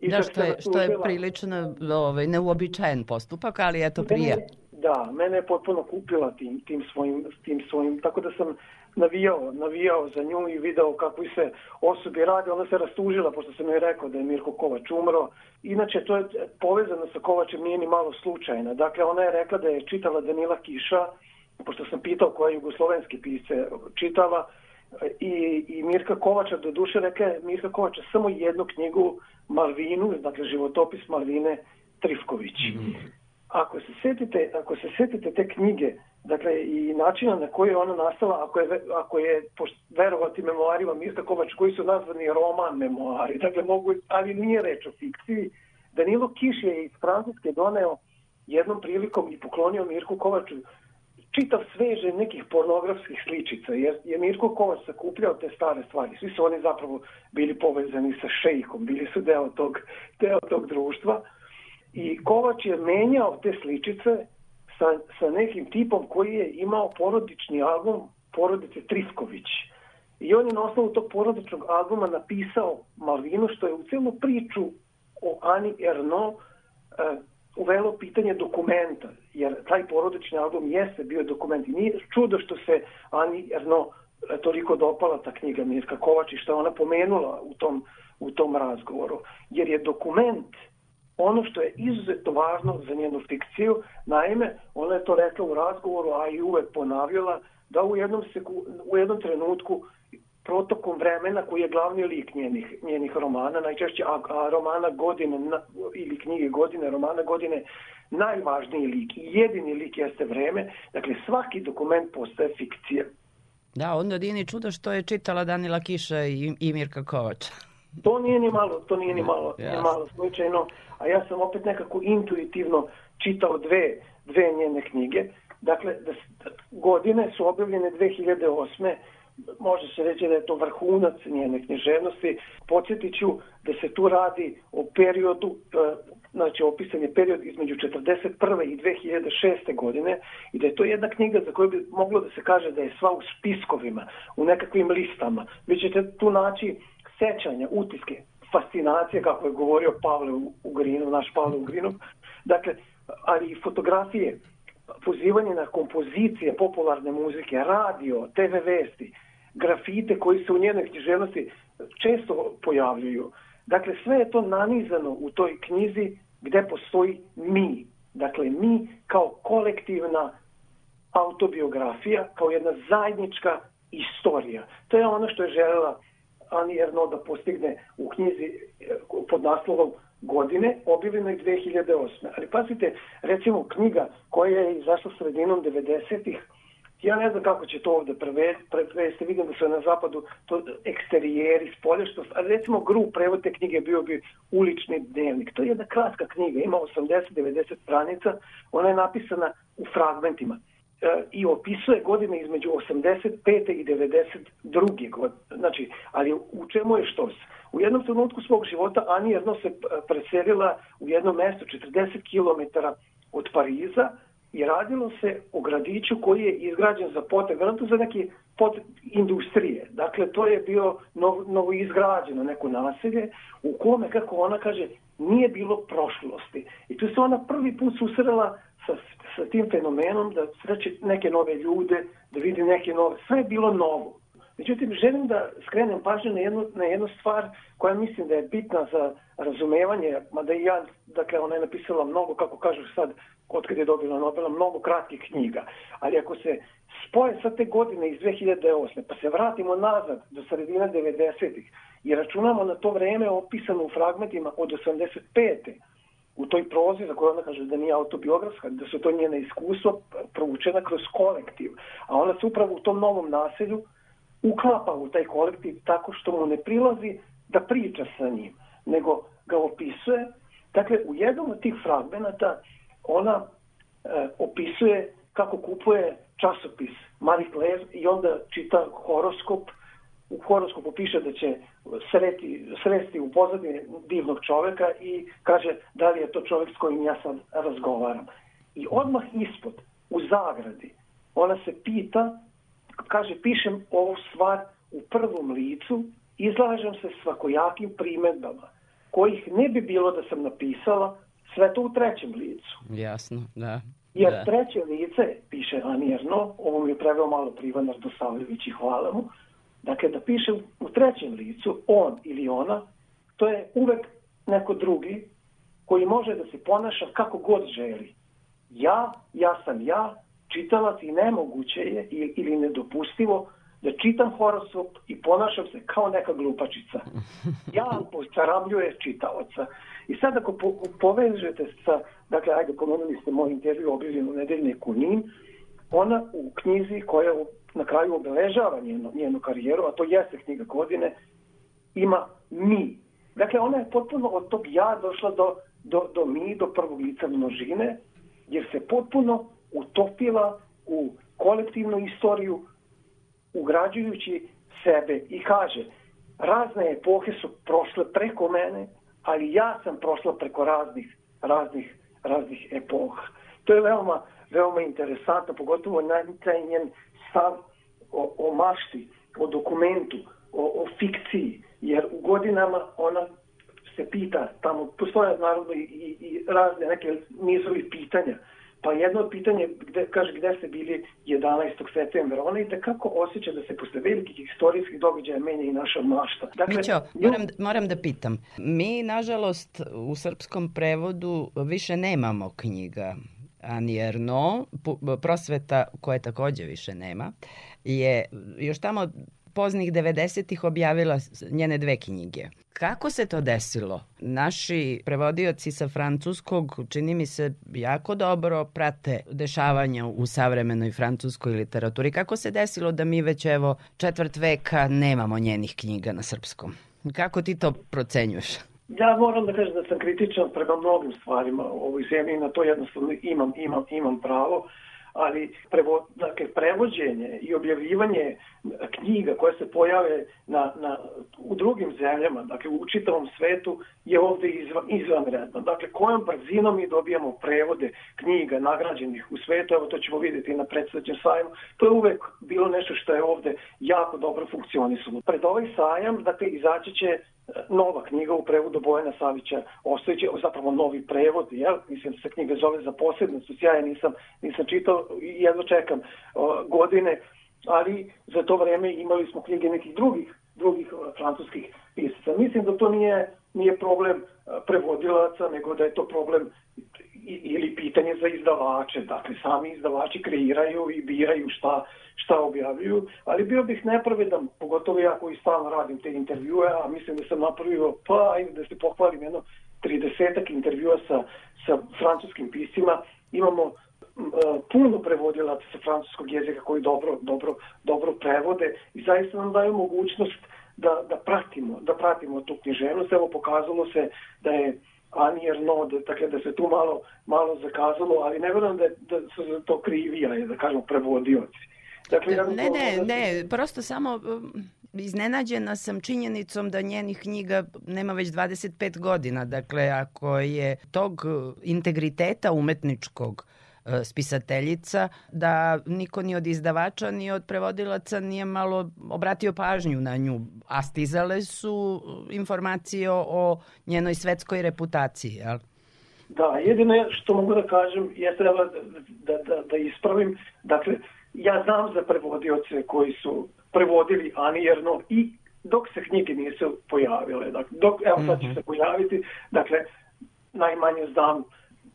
I Da, što je, što je prilično ovaj, neuobičajen postupak, ali eto prije. Mene- Da, mene je potpuno kupila tim, tim, svojim, tim svojim, tako da sam navijao, navijao za nju i video kako se osobi radi, ona se rastužila pošto sam joj rekao da je Mirko Kovač umro. Inače, to je povezano sa Kovačem nije ni malo slučajno. Dakle, ona je rekla da je čitala Danila Kiša, pošto sam pitao koje jugoslovenski pisce čitala, i, i Mirka Kovača, do duše rekla je Mirka Kovača samo jednu knjigu Malvinu, dakle životopis Malvine Trifković. Ako se setite, ako se setite te knjige, dakle i načina na koji je ona nastala, ako je, ako je verovati memoarima Mirka Kovač koji su nazvani roman memoari, dakle mogu, ali nije reč o fikciji, Danilo Kiš je iz Francuske doneo jednom prilikom i poklonio Mirku Kovaču čitav sveže nekih pornografskih sličica, jer je Mirko Kovač sakupljao te stare stvari. Svi su oni zapravo bili povezani sa šejkom, bili su deo tog, deo tog društva. I Kovač je menjao te sličice sa, sa nekim tipom koji je imao porodični album porodice Trisković. I on je na osnovu tog porodičnog albuma napisao Malvinu, što je u celu priču o Ani Erno e, uvelo pitanje dokumenta, jer taj porodični album jeste bio dokument i nije čudo što se Ani Erno e, toliko dopala ta knjiga Mirka Kovač i što je ona pomenula u tom, u tom razgovoru. Jer je dokument ono što je izuzetno važno za njenu fikciju, naime, ona je to rekla u razgovoru, a i uvek ponavljala, da u jednom, seku, u jednom trenutku protokom vremena koji je glavni lik njenih, njenih romana, najčešće a, a romana godine na, ili knjige godine, romana godine, najvažniji lik i jedini lik jeste vreme, dakle svaki dokument postaje fikcija. Da, onda ni čudo što je čitala Danila Kiša i, i Mirka Kovača. To nije ni malo, to nije ni malo, Jasno. ni malo slučajno, a ja sam opet nekako intuitivno čitao dve, dve njene knjige. Dakle, da, s- godine su objavljene 2008. Može se reći da je to vrhunac njene književnosti. Podsjetit ću da se tu radi o periodu, e, znači opisan je period između 41. i 2006. godine i da je to jedna knjiga za koju bi moglo da se kaže da je sva u spiskovima, u nekakvim listama. Vi ćete tu naći sećanja, utiske, fascinacije, kako je govorio Pavle Ugrinov, naš Pavle Ugrinov, dakle, ali i fotografije, pozivanje na kompozicije popularne muzike, radio, TV vesti, grafite koji se u njenoj književnosti često pojavljuju. Dakle, sve je to nanizano u toj knjizi gde postoji mi. Dakle, mi kao kolektivna autobiografija, kao jedna zajednička istorija. To je ono što je želela Ani Erno da postigne u knjizi e, pod naslovom godine, objavljenoj 2008. Ali pazite, recimo knjiga koja je izašla sredinom 90-ih, ja ne znam kako će to ovde preve- prevesti, vidim da su na zapadu to eksterijeri, spoljaštost, ali recimo gru prevod te knjige bio bi ulični dnevnik. To je jedna kratka knjiga, ima 80-90 stranica, ona je napisana u fragmentima i opisuje godine između 85. i 92. godine. Znači, ali u čemu je štos? U jednom trenutku svog života Ani jedno se e, preselila u jedno mesto 40 km od Pariza i radilo se o gradiću koji je izgrađen za potrebe, verovatno za neke pot industrije. Dakle, to je bio novo, novo izgrađeno neko naselje u kome, kako ona kaže, nije bilo prošlosti. I tu se ona prvi put susrela sa, sa tim fenomenom da sreće neke nove ljude, da vidi neke nove, sve je bilo novo. Međutim, želim da skrenem pažnju na jednu, na jednu stvar koja mislim da je bitna za razumevanje, mada i ja, dakle, ona je napisala mnogo, kako kažu sad, od kada je dobila Nobela, mnogo kratkih knjiga. Ali ako se spoje sa te godine iz 2008. pa se vratimo nazad do sredine 90-ih i računamo na to vreme opisano u fragmentima od 85 u toj prozi za koju ona kaže da nije autobiografska, da su to njene iskustva provučena kroz kolektiv. A ona se upravo u tom novom naselju uklapa u taj kolektiv tako što mu ne prilazi da priča sa njim, nego ga opisuje. Dakle, u jednom od tih fragmenata ona e, opisuje kako kupuje časopis Marie Claire i onda čita horoskop u horoskopu piše da će sreti, sresti u pozadini divnog čoveka i kaže da li je to čovek s kojim ja sad razgovaram. I odmah ispod, u zagradi, ona se pita, kaže, pišem ovu stvar u prvom licu, izlažem se svakojakim primedbama, kojih ne bi bilo da sam napisala, sve to u trećem licu. Jasno, da. Jer da. treće lice, piše Ani Erno, ovo mi je preveo malo Privan Ardosavljević i hvala mu, dakle da piše u, trećem licu, on ili ona, to je uvek neko drugi koji može da se ponaša kako god želi. Ja, ja sam ja, čitalac i nemoguće je ili nedopustivo da čitam horoskop i ponašam se kao neka glupačica. Ja postaramljuje čitaoca. I sad ako po, povežete sa, dakle, ajde, pomenuli ste moj intervju objavljen u nedeljniku NIN, ona u knjizi koja na kraju obeležava njenu, njenu karijeru, a to jeste knjiga godine, ima mi. Dakle, ona je potpuno od tog ja došla do, do, do mi, do prvog lica množine, jer se potpuno utopila u kolektivnu istoriju, ugrađujući sebe i kaže, razne epohe su prošle preko mene, ali ja sam prošla preko raznih, raznih, raznih epoha. To je veoma, veoma interesantno, pogotovo na taj njen stav o, o mašti, o dokumentu, o, o fikciji, jer u godinama ona se pita, tamo postoje naravno i, i, i razne neke nizovi pitanja, pa jedno od pitanja gde, kaže gde ste bili 11. septembra, ona i kako osjeća da se posle velikih istorijskih događaja menja i naša mašta. Dakle, Mićo, moram, moram da pitam. Mi, nažalost, u srpskom prevodu više nemamo knjiga Ani Erno, prosveta koje takođe više nema, je još tamo poznih 90-ih objavila njene dve knjige. Kako se to desilo? Naši prevodioci sa francuskog, čini mi se, jako dobro prate dešavanja u savremenoj francuskoj literaturi. Kako se desilo da mi već evo četvrt veka nemamo njenih knjiga na srpskom? Kako ti to procenjuješ? Ja moram da kažem da sam kritičan prema mnogim stvarima u ovoj zemlji i na to jednostavno imam, imam, imam pravo, ali prevo, dakle, prevođenje i objavljivanje knjiga koje se pojave na, na, u drugim zemljama, dakle u čitavom svetu, je ovde izva, izvanredno. Dakle, kojom brzinom mi dobijamo prevode knjiga nagrađenih u svetu, evo to ćemo vidjeti na predstavljećem sajmu, to je uvek bilo nešto što je ovde jako dobro funkcionisalo. Pred ovaj sajam, dakle, izaći će nova knjiga u prevodu Bojana Savića Ostojića, zapravo novi prevod, jel? Mislim se knjiga zove za posebnost, ja je nisam, nisam čitao i jedno čekam godine, ali za to vreme imali smo knjige nekih drugih drugih francuskih pisaca. Mislim da to nije nije problem prevodilaca, nego da je to problem ili pitanje za izdavače. Dakle, sami izdavači kreiraju i biraju šta, šta objavljuju, ali bio bih nepravedan, pogotovo ja koji stalno radim te intervjue, a mislim da sam napravio, pa ajde da se pohvalim, jedno 30 intervjua sa, sa francuskim piscima. Imamo e, puno prevodilaca sa francuskog jezika koji dobro, dobro, dobro prevode i zaista nam daju mogućnost da, da pratimo, da pratimo tu književnost. Evo pokazalo se da je Ani Ernaud, dakle da se tu malo, malo zakazalo, ali ne verujem da, da su za to krivi, ali da kažemo prevodioci. Dakle, ja Ne, ne, da ne, prosto samo um, iznenađena sam činjenicom da njenih knjiga nema već 25 godina. Dakle, ako je tog uh, integriteta umetničkog spisateljica, da niko ni od izdavača ni od prevodilaca nije malo obratio pažnju na nju, a stizale su uh, informacije o, njenoj svetskoj reputaciji, jel? Da, jedino je što mogu da kažem je treba da, da, da, da ispravim. Dakle, ja znam za prevodioce koji su prevodili Ani Erno i dok se knjige nisu pojavile. Dakle, dok, evo sad će se pojaviti, dakle, najmanje znam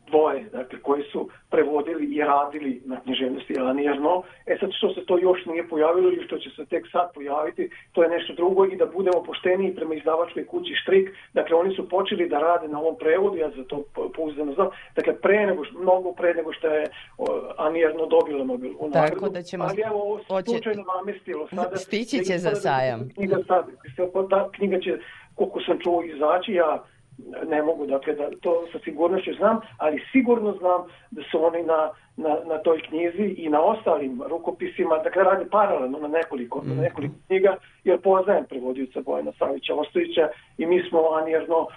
dvoje, dakle, koji su prevodili i radili na književnosti Ani Erno. E sad što se to još nije pojavilo ili što će se tek sad pojaviti, to je nešto drugo i da budemo pošteniji prema izdavačkoj kući Štrik. Dakle, oni su počeli da rade na ovom prevodu, ja za to po- pouzdano znam. Dakle, pre nego, mnogo pre nego što je o, Ani Erno dobila Nobelovu nagradu. Tako da ćemo- Ali evo, ovo slučajno namestilo sada. Stići će za da sajam. Knjiga sad, knjiga će, koliko sam čuo, izaći, ja ne mogu, dakle, da to sa sigurnošću znam, ali sigurno znam da su oni na, na, na toj knjizi i na ostalim rukopisima, dakle, radi paralelno na nekoliko, na nekoliko knjiga, jer poznajem prevodioca Bojana Savića Ostojića i mi smo anjerno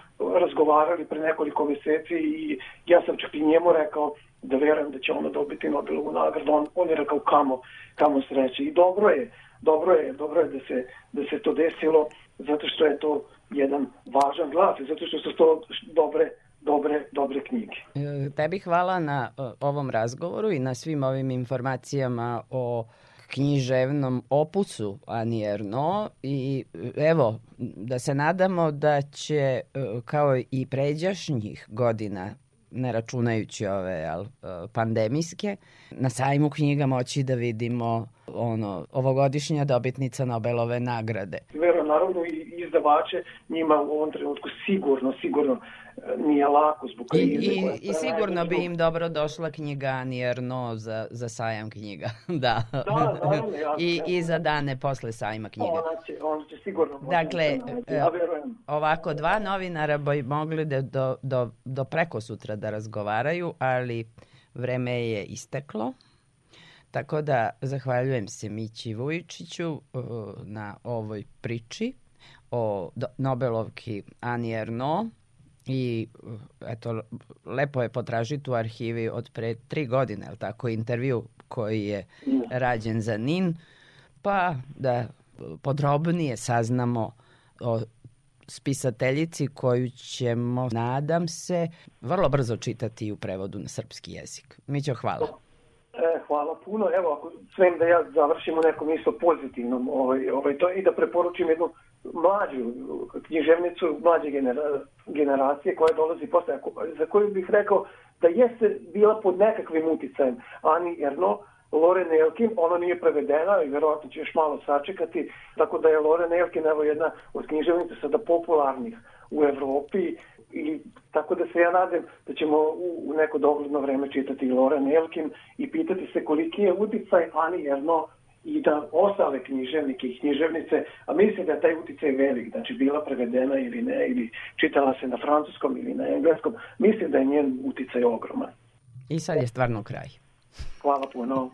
razgovarali pre nekoliko meseci i ja sam čak i njemu rekao da verujem da će ona dobiti Nobelovu nagradu. On, on je rekao kamo, kamo sreće. I dobro je, dobro je, dobro je da se, da se to desilo, zato što je to jedan važan glas i zato što su to dobre, dobre, dobre knjige. E, Tebi hvala na e, ovom razgovoru i na svim ovim informacijama o književnom opusu Ani Erno i evo, da se nadamo da će e, kao i pređašnjih godina ne računajući ove e, pandemijske, na sajmu knjiga moći da vidimo ono, ovogodišnja dobitnica Nobelove nagrade. Verujem, naravno, i izdavače njima u ovom trenutku sigurno, sigurno e, nije lako zbog I, krize. i, I traje sigurno bi im dobro došla knjiga Ani Erno za, za sajam knjiga. da. naravno, jasno, I. I za dane posle sajma knjiga. Ona će, ona će sigurno Dakle, da e, ja verujem. ovako dva novinara bi mogli da do, do, do preko sutra da razgovaraju, ali vreme je isteklo. Tako da zahvaljujem se Mići Vujičiću uh, na ovoj priči o do- Nobelovki Ani Erno i uh, eto, lepo je potražiti u arhivi od pre tri godine, je tako, intervju koji je rađen za NIN, pa da podrobnije saznamo o spisateljici koju ćemo, nadam se, vrlo brzo čitati u prevodu na srpski jezik. Mićo, hvala. E, hvala puno. Evo, ako svem da ja završim u nekom isto pozitivnom ovaj, ovaj, to i da preporučim jednu mlađu književnicu, mlađe genera, generacije koja dolazi posle, za koju bih rekao da jeste bila pod nekakvim uticajem Ani Erno, Loren Elkin, ona nije prevedena i verovatno će još malo sačekati, tako da je Loren Elkin evo jedna od književnica sada popularnih u Evropi i tako da se ja nadam da ćemo u, u neko dogledno vreme čitati i Loren Elkin i pitati se koliki je uticaj Ani Erno i da ostale književnike i književnice, a mislim da je taj uticaj velik, znači bila prevedena ili ne, ili čitala se na francuskom ili na engleskom, mislim da je njen uticaj ogroman. I sad je stvarno kraj. Hvala puno.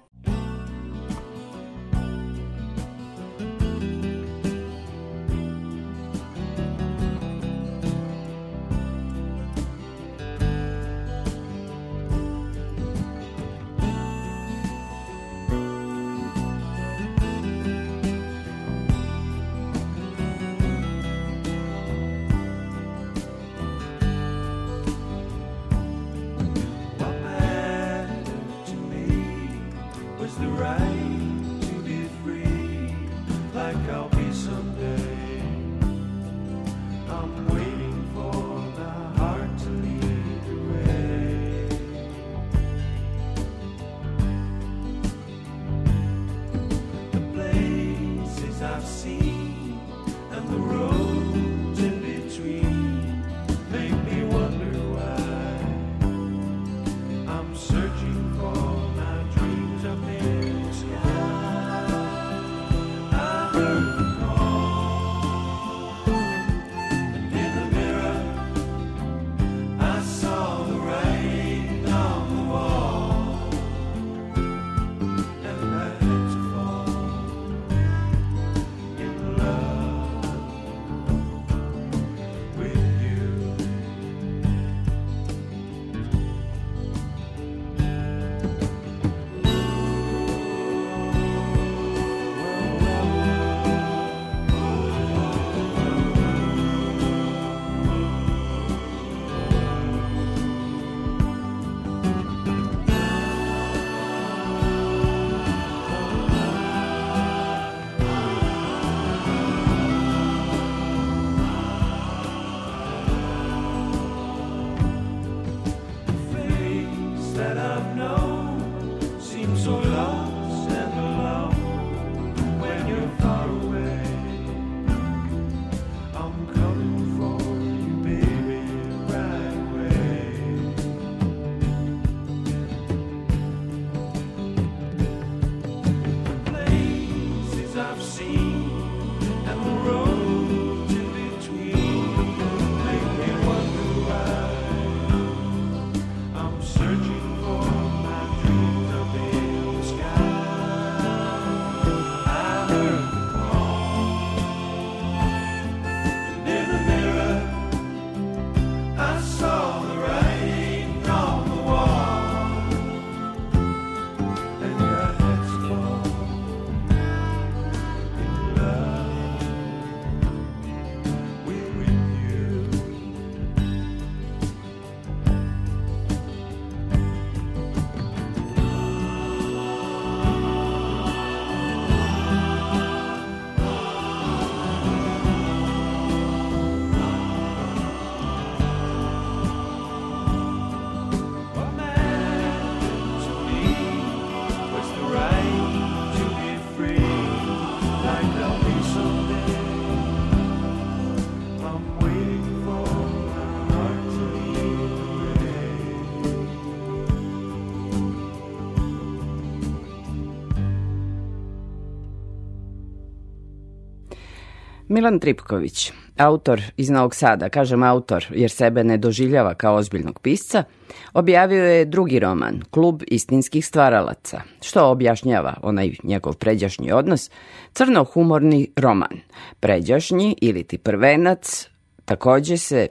Milan Tripković, autor iz Novog Sada, kažem autor jer sebe ne doživljava kao ozbiljnog pisca, objavio je drugi roman, Klub istinskih stvaralaca, što objašnjava onaj njegov pređašnji odnos, crno-humorni roman. Pređašnji ili ti prvenac takođe se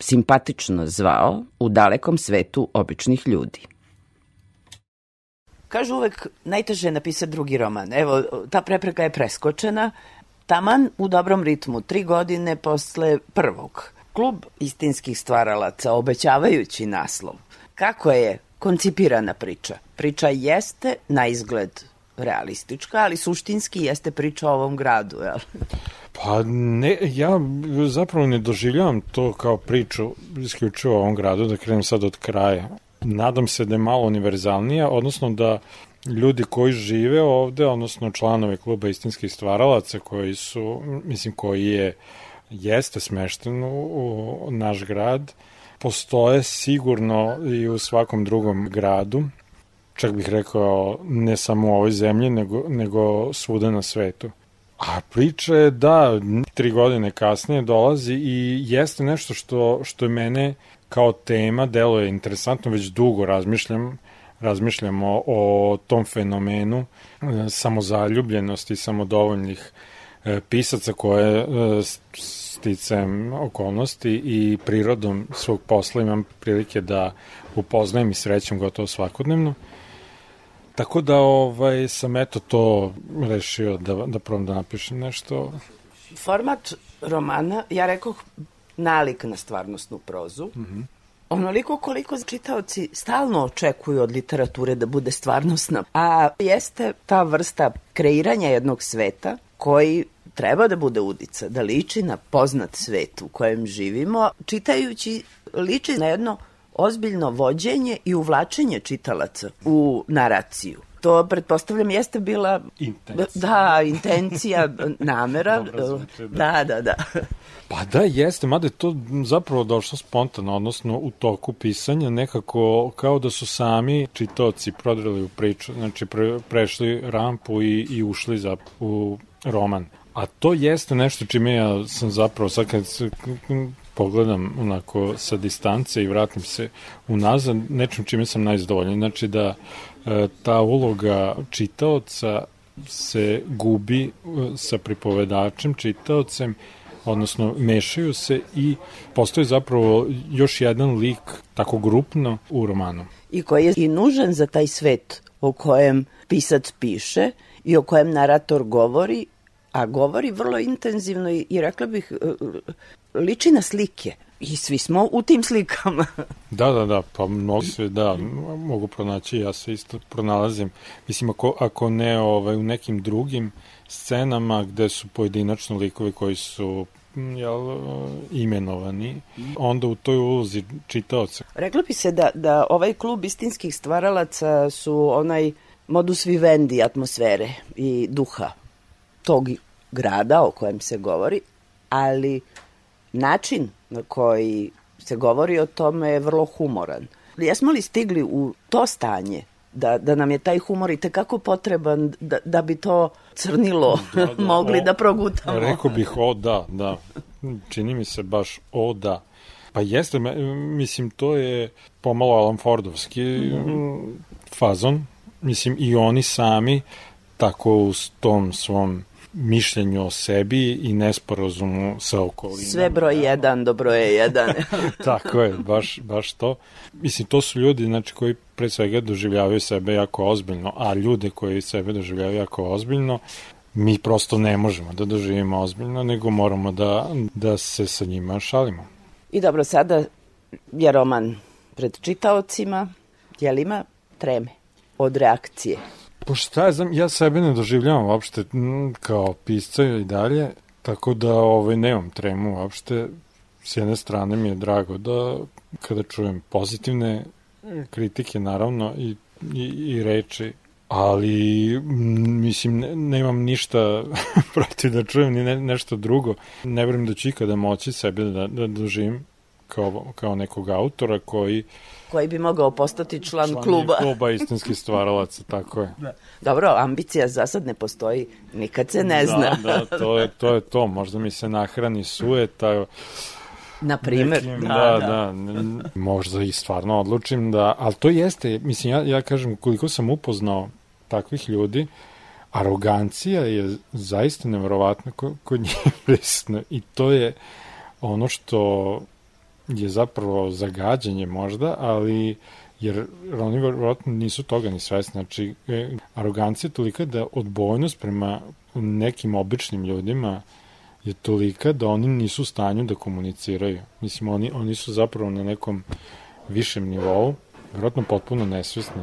simpatično zvao u dalekom svetu običnih ljudi. Kažu uvek najteže je napisati drugi roman. Evo, ta prepreka je preskočena, taman u dobrom ritmu, tri godine posle prvog. Klub istinskih stvaralaca, obećavajući naslov. Kako je koncipirana priča? Priča jeste na izgled realistička, ali suštinski jeste priča o ovom gradu, jel? Pa ne, ja zapravo ne doživljavam to kao priču isključivo o ovom gradu, da krenem sad od kraja. Nadam se da je malo univerzalnija, odnosno da ljudi koji žive ovde, odnosno članovi kluba istinskih stvaralaca koji su, mislim, koji je jeste smešten u, u naš grad, postoje sigurno i u svakom drugom gradu, čak bih rekao ne samo u ovoj zemlji, nego, nego svuda na svetu. A priča je da tri godine kasnije dolazi i jeste nešto što, što je mene kao tema deluje interesantno, već dugo razmišljam, razmišljam o, o tom fenomenu e, samozaljubljenosti, samodovoljnih e, pisaca koje e, sticam okolnosti i prirodom svog posla imam prilike da upoznajem i srećem gotovo svakodnevno. Tako da ovaj, sam eto to rešio da, da probam da napišem nešto. Format romana, ja rekoh, nalik na stvarnostnu prozu. Mm -hmm. Onoliko koliko čitaoci stalno očekuju od literature da bude stvarnostna, a jeste ta vrsta kreiranja jednog sveta koji treba da bude udica, da liči na poznat svet u kojem živimo, čitajući liči na jedno ozbiljno vođenje i uvlačenje čitalaca u naraciju. To, pretpostavljam, jeste bila... Intencija. Da, intencija, namera. Dobro zvuči, da. da, da, da. Pa da, jeste, mada je to zapravo došlo spontano, odnosno u toku pisanja nekako kao da su sami čitaoci prodrali u priču, znači pre, prešli rampu i, i ušli za, u roman. A to jeste nešto čime ja sam zapravo, sad kad se pogledam onako sa distance i vratim se unazad, nečem čime sam najzadovoljan. Znači da e, ta uloga čitaoca se gubi e, sa pripovedačem, čitaocem, odnosno mešaju se i postoji zapravo još jedan lik tako grupno u romanu. I koji je i nužan za taj svet o kojem pisac piše i o kojem narator govori, a govori vrlo intenzivno i, i rekla bih e, liči na slike. I svi smo u tim slikama. Da, da, da, pa mnogo se, da, mogu pronaći, ja se isto pronalazim. Mislim, ako, ako ne ovaj, u nekim drugim scenama gde su pojedinačno likovi koji su jel, imenovani, onda u toj ulozi čitaoca. Rekla bi se da, da ovaj klub istinskih stvaralaca su onaj modus vivendi atmosfere i duha tog grada o kojem se govori, ali način na koji se govori o tome je vrlo humoran. Jesmo li stigli u to stanje da, da nam je taj humor i tekako potreban da, da bi to crnilo da, da, mogli o, da progutamo? Rekao bih o da, da. Čini mi se baš o da. Pa jeste, mislim, to je pomalo Alan Fordovski mm -hmm. fazon. Mislim, i oni sami tako u tom svom mišljenju o sebi i nesporazumu sa okolinom. Sve broj jedan do broje jedan. Tako je, baš, baš to. Mislim, to su ljudi znači, koji pre svega doživljavaju sebe jako ozbiljno, a ljude koji sebe doživljavaju jako ozbiljno, mi prosto ne možemo da doživimo ozbiljno, nego moramo da, da se sa njima šalimo. I dobro, sada je roman pred čitaocima, je li ima treme od reakcije? Pa šta je, znam, ja sebe ne doživljavam uopšte m, kao pisca i dalje, tako da ovaj, nemam tremu uopšte. S jedne strane mi je drago da kada čujem pozitivne kritike, naravno, i, i, i reči, ali m, mislim, ne, nemam ništa protiv da čujem ni ne, nešto drugo. Ne vrem da ću ikada moći sebe da, da doživim kao, kao nekog autora koji koji bi mogao postati član, član kluba. kluba istinskih stvaralaca, tako je. Da. Dobro, ambicija za sad ne postoji, nikad se ne zna. Da, da, to je to, je to. možda mi se nahrani sueta, Na primer, nekim, da, da, da. da, možda i stvarno odlučim da, ali to jeste, mislim, ja, ja kažem, koliko sam upoznao takvih ljudi, arogancija je zaista neverovatna ko- kod njih prisutna i to je ono što je zapravo zagađanje možda, ali jer oni verovatno nisu toga ni svesni. Znači, e, arogancija je tolika da odbojnost prema nekim običnim ljudima je tolika da oni nisu u stanju da komuniciraju. Mislim, oni, oni su zapravo na nekom višem nivou, verovatno potpuno nesvesni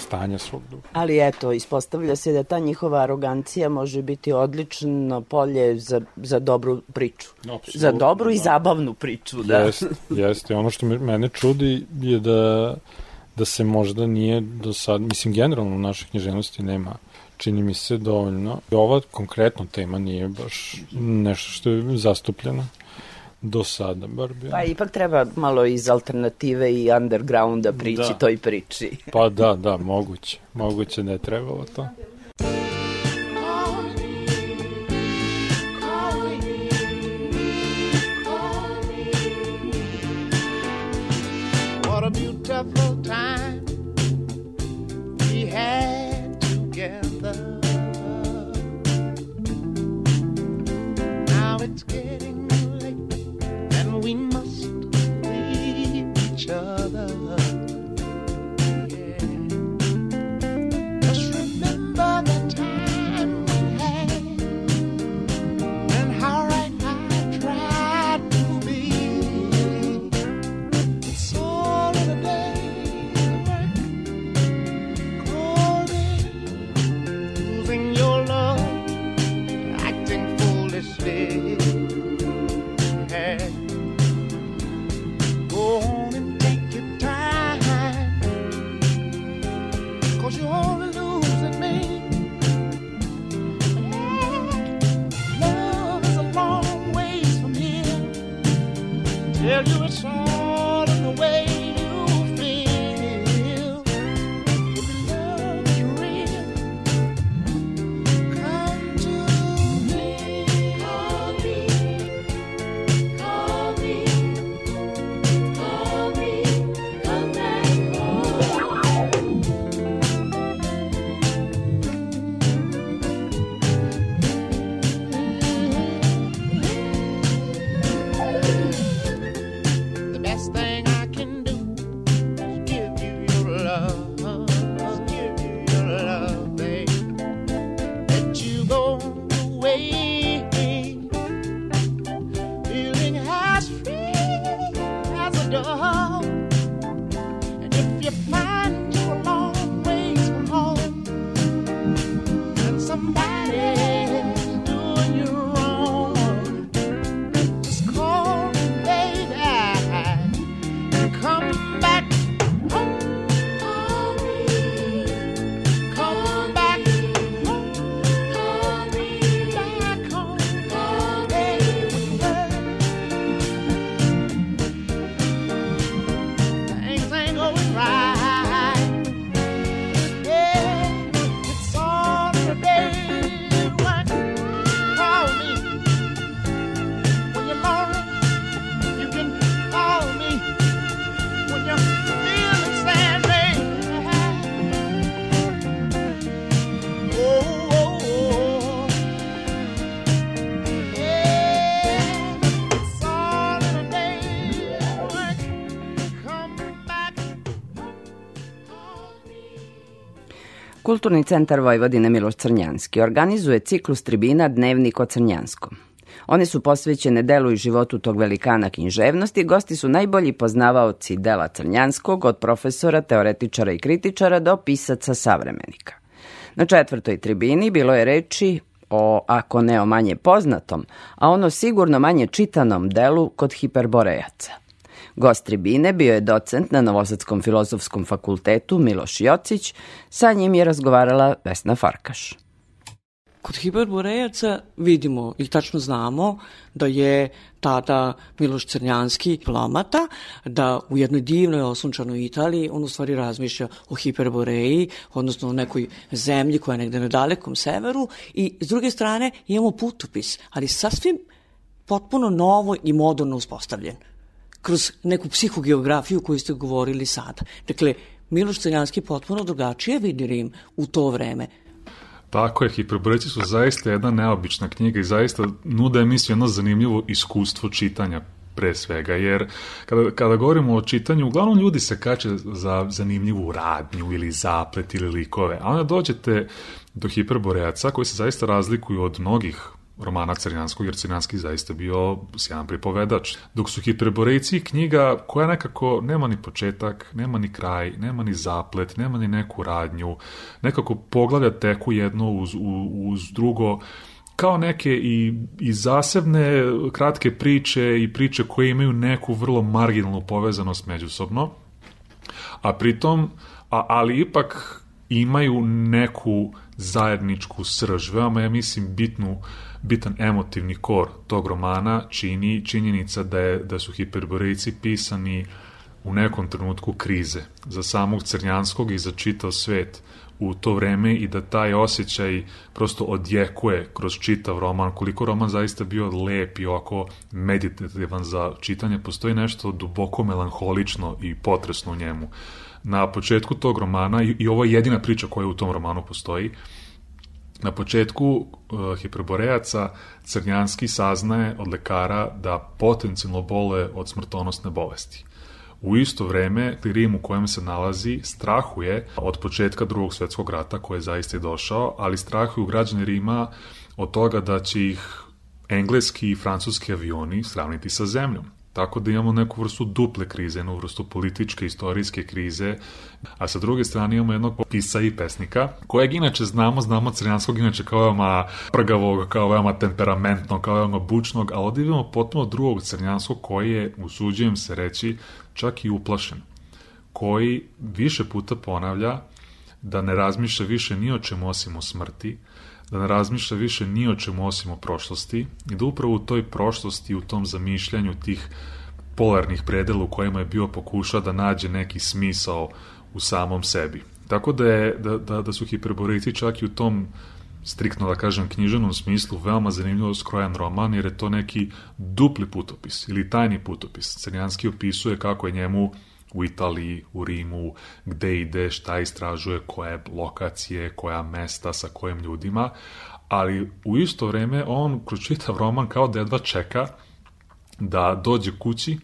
stanja svog duha. Ali eto, ispostavlja se da ta njihova arogancija može biti odlično polje za, za dobru priču. Apsolutno, za dobru i da. zabavnu priču, da. Jeste, jeste. Ono što me- mene čudi je da da se možda nije do sad, mislim generalno u našoj književnosti nema čini mi se dovoljno. Ova konkretno tema nije baš nešto što je zastupljeno do sada, bar bi. Pa ipak treba malo iz alternative i undergrounda prići Da. toj priči. Pa da, da, moguće. Moguće je trebalo to. Kulturni centar Vojvodine Miloš Crnjanski organizuje ciklus tribina Dnevnik o Crnjanskom. One su posvećene delu i životu tog velikana književnosti, gosti su najbolji poznavaoci dela Crnjanskog, od profesora, teoretičara i kritičara do pisaca savremenika. Na četvrtoj tribini bilo je reči o, ako ne o manje poznatom, a ono sigurno manje čitanom delu kod hiperborejaca. Gost tribine bio je docent na Novosadskom filozofskom fakultetu Miloš Jocić, sa njim je razgovarala Vesna Farkaš. Kod hiperborejaca vidimo i tačno znamo da je tada Miloš Crnjanski diplomata, da u jednoj divnoj osunčanoj Italiji on u stvari razmišlja o hiperboreji, odnosno o nekoj zemlji koja je negde na dalekom severu i s druge strane imamo putopis, ali sasvim potpuno novo i moderno uspostavljen kroz neku psihogeografiju koju ste govorili sada. Dakle, Miloš Crnjanski potpuno drugačije vidi Rim u to vreme. Tako je, Hiperboreci su zaista jedna neobična knjiga i zaista nude emisiju jedno zanimljivo iskustvo čitanja pre svega, jer kada, kada govorimo o čitanju, uglavnom ljudi se kače za zanimljivu radnju ili zaplet ili likove, a onda dođete do Hiperboreaca koji se zaista razlikuju od mnogih romana Crnjanskog, jer Crnjanski zaista bio sjajan pripovedač. Dok su Hiperborejci knjiga koja nekako nema ni početak, nema ni kraj, nema ni zaplet, nema ni neku radnju, nekako poglavlja teku jedno uz, uz, drugo, kao neke i, i zasebne kratke priče i priče koje imaju neku vrlo marginalnu povezanost međusobno, a pritom, a, ali ipak imaju neku zajedničku srž. Veoma, ja mislim, bitnu, bitan emotivni kor tog romana čini činjenica da, je, da su hiperborejci pisani u nekom trenutku krize za samog Crnjanskog i za čitav svet u to vreme i da taj osjećaj prosto odjekuje kroz čitav roman. Koliko roman zaista bio lep i ovako meditativan za čitanje, postoji nešto duboko melanholično i potresno u njemu. Na početku tog romana, i, i ovo je jedina priča koja u tom romanu postoji, Na početku uh, hiperborejaca Crnjanski saznaje od lekara da potencijalno bole od smrtonosne bolesti. U isto vreme, Rim u kojem se nalazi strahuje od početka drugog svetskog rata koji je zaista i došao, ali strahuju građani Rima od toga da će ih engleski i francuski avioni sravniti sa zemljom. Tako da imamo neku vrstu duple krize, jednu vrstu političke, istorijske krize, a sa druge strane imamo jednog pisa i pesnika, kojeg inače znamo, znamo Crnjanskog inače kao veoma prgavog, kao veoma temperamentnog, kao veoma bučnog, a ovdje imamo potpuno drugog Crnjanskog koji je, usuđujem se reći, čak i uplašen, koji više puta ponavlja da ne razmišlja više ni o čemu osim o smrti, da ne razmišlja više ni o čemu osim o prošlosti i da upravo u toj prošlosti, u tom zamišljanju tih polarnih predela u kojima je bio pokušao da nađe neki smisao u samom sebi. Tako da, je, da, da, da su hiperboreici čak i u tom striktno da kažem književnom smislu veoma zanimljivo skrojan roman jer je to neki dupli putopis ili tajni putopis. Crnjanski opisuje kako je njemu u Italiji, u Rimu, gde ide, šta istražuje, koje lokacije, koja mesta, sa kojim ljudima, ali u isto vreme on kroz čitav roman kao da jedva čeka da dođe kući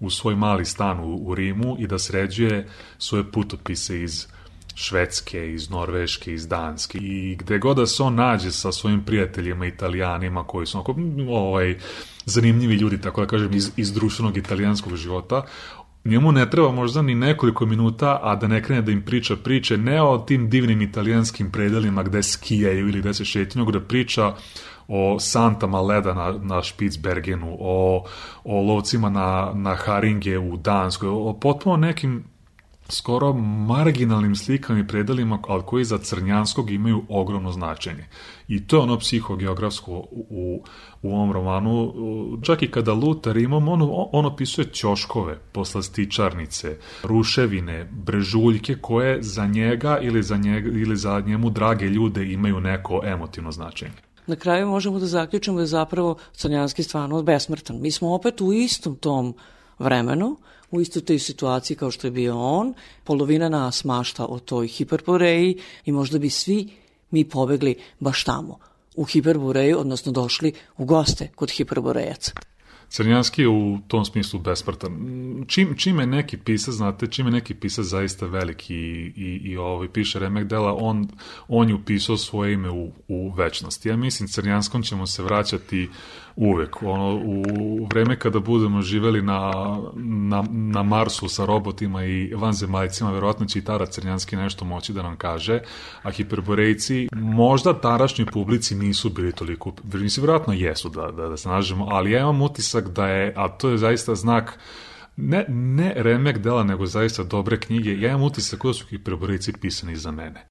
u svoj mali stan u, u Rimu i da sređuje svoje putopise iz Švedske, iz Norveške, iz Danske. I gde god da se on nađe sa svojim prijateljima italijanima koji su onako, ovaj, zanimljivi ljudi, tako da kažem, iz, iz društvenog italijanskog života, njemu ne treba možda ni nekoliko minuta, a da ne krene da im priča priče, ne o tim divnim italijanskim predelima gde skijaju ili gde se šetinu, nego da priča o santama leda na, na Spitsbergenu, o, o lovcima na, na Haringe u Danskoj, o potpuno nekim skoro marginalnim slikama i predelima, ali koji za Crnjanskog imaju ogromno značenje. I to je ono psihogeografsko u, u, ovom romanu. Čak i kada luta Rimom, on, on opisuje ćoškove, poslastičarnice, ruševine, brežuljke koje za njega ili za, njega, ili za njemu drage ljude imaju neko emotivno značenje. Na kraju možemo da zaključimo da je zapravo Crnjanski stvarno besmrtan. Mi smo opet u istom tom vremenu, u istoj toj situaciji kao što je bio on, polovina nas mašta o toj hiperporeji i možda bi svi mi pobegli baš tamo, u hiperboreju, odnosno došli u goste kod hiperborejaca. Crnjanski je u tom smislu besmrtan. Čim, čim je neki pisac, znate, čim je neki pisac zaista veliki i, i, i ovaj, piše remek dela, on, on je upisao svoje ime u, u večnosti. Ja mislim, Crnjanskom ćemo se vraćati uvek. Ono, u vreme kada budemo živeli na, na, na Marsu sa robotima i vanzemaljcima, verovatno će i Tara Crnjanski nešto moći da nam kaže, a hiperborejci možda tarašnjoj publici nisu bili toliko, mislim, verovatno jesu da, da, da se nažemo, ali ja imam utisak da je, a to je zaista znak ne, ne remek dela, nego zaista dobre knjige, ja imam utisak da su hiperborejci pisani za mene.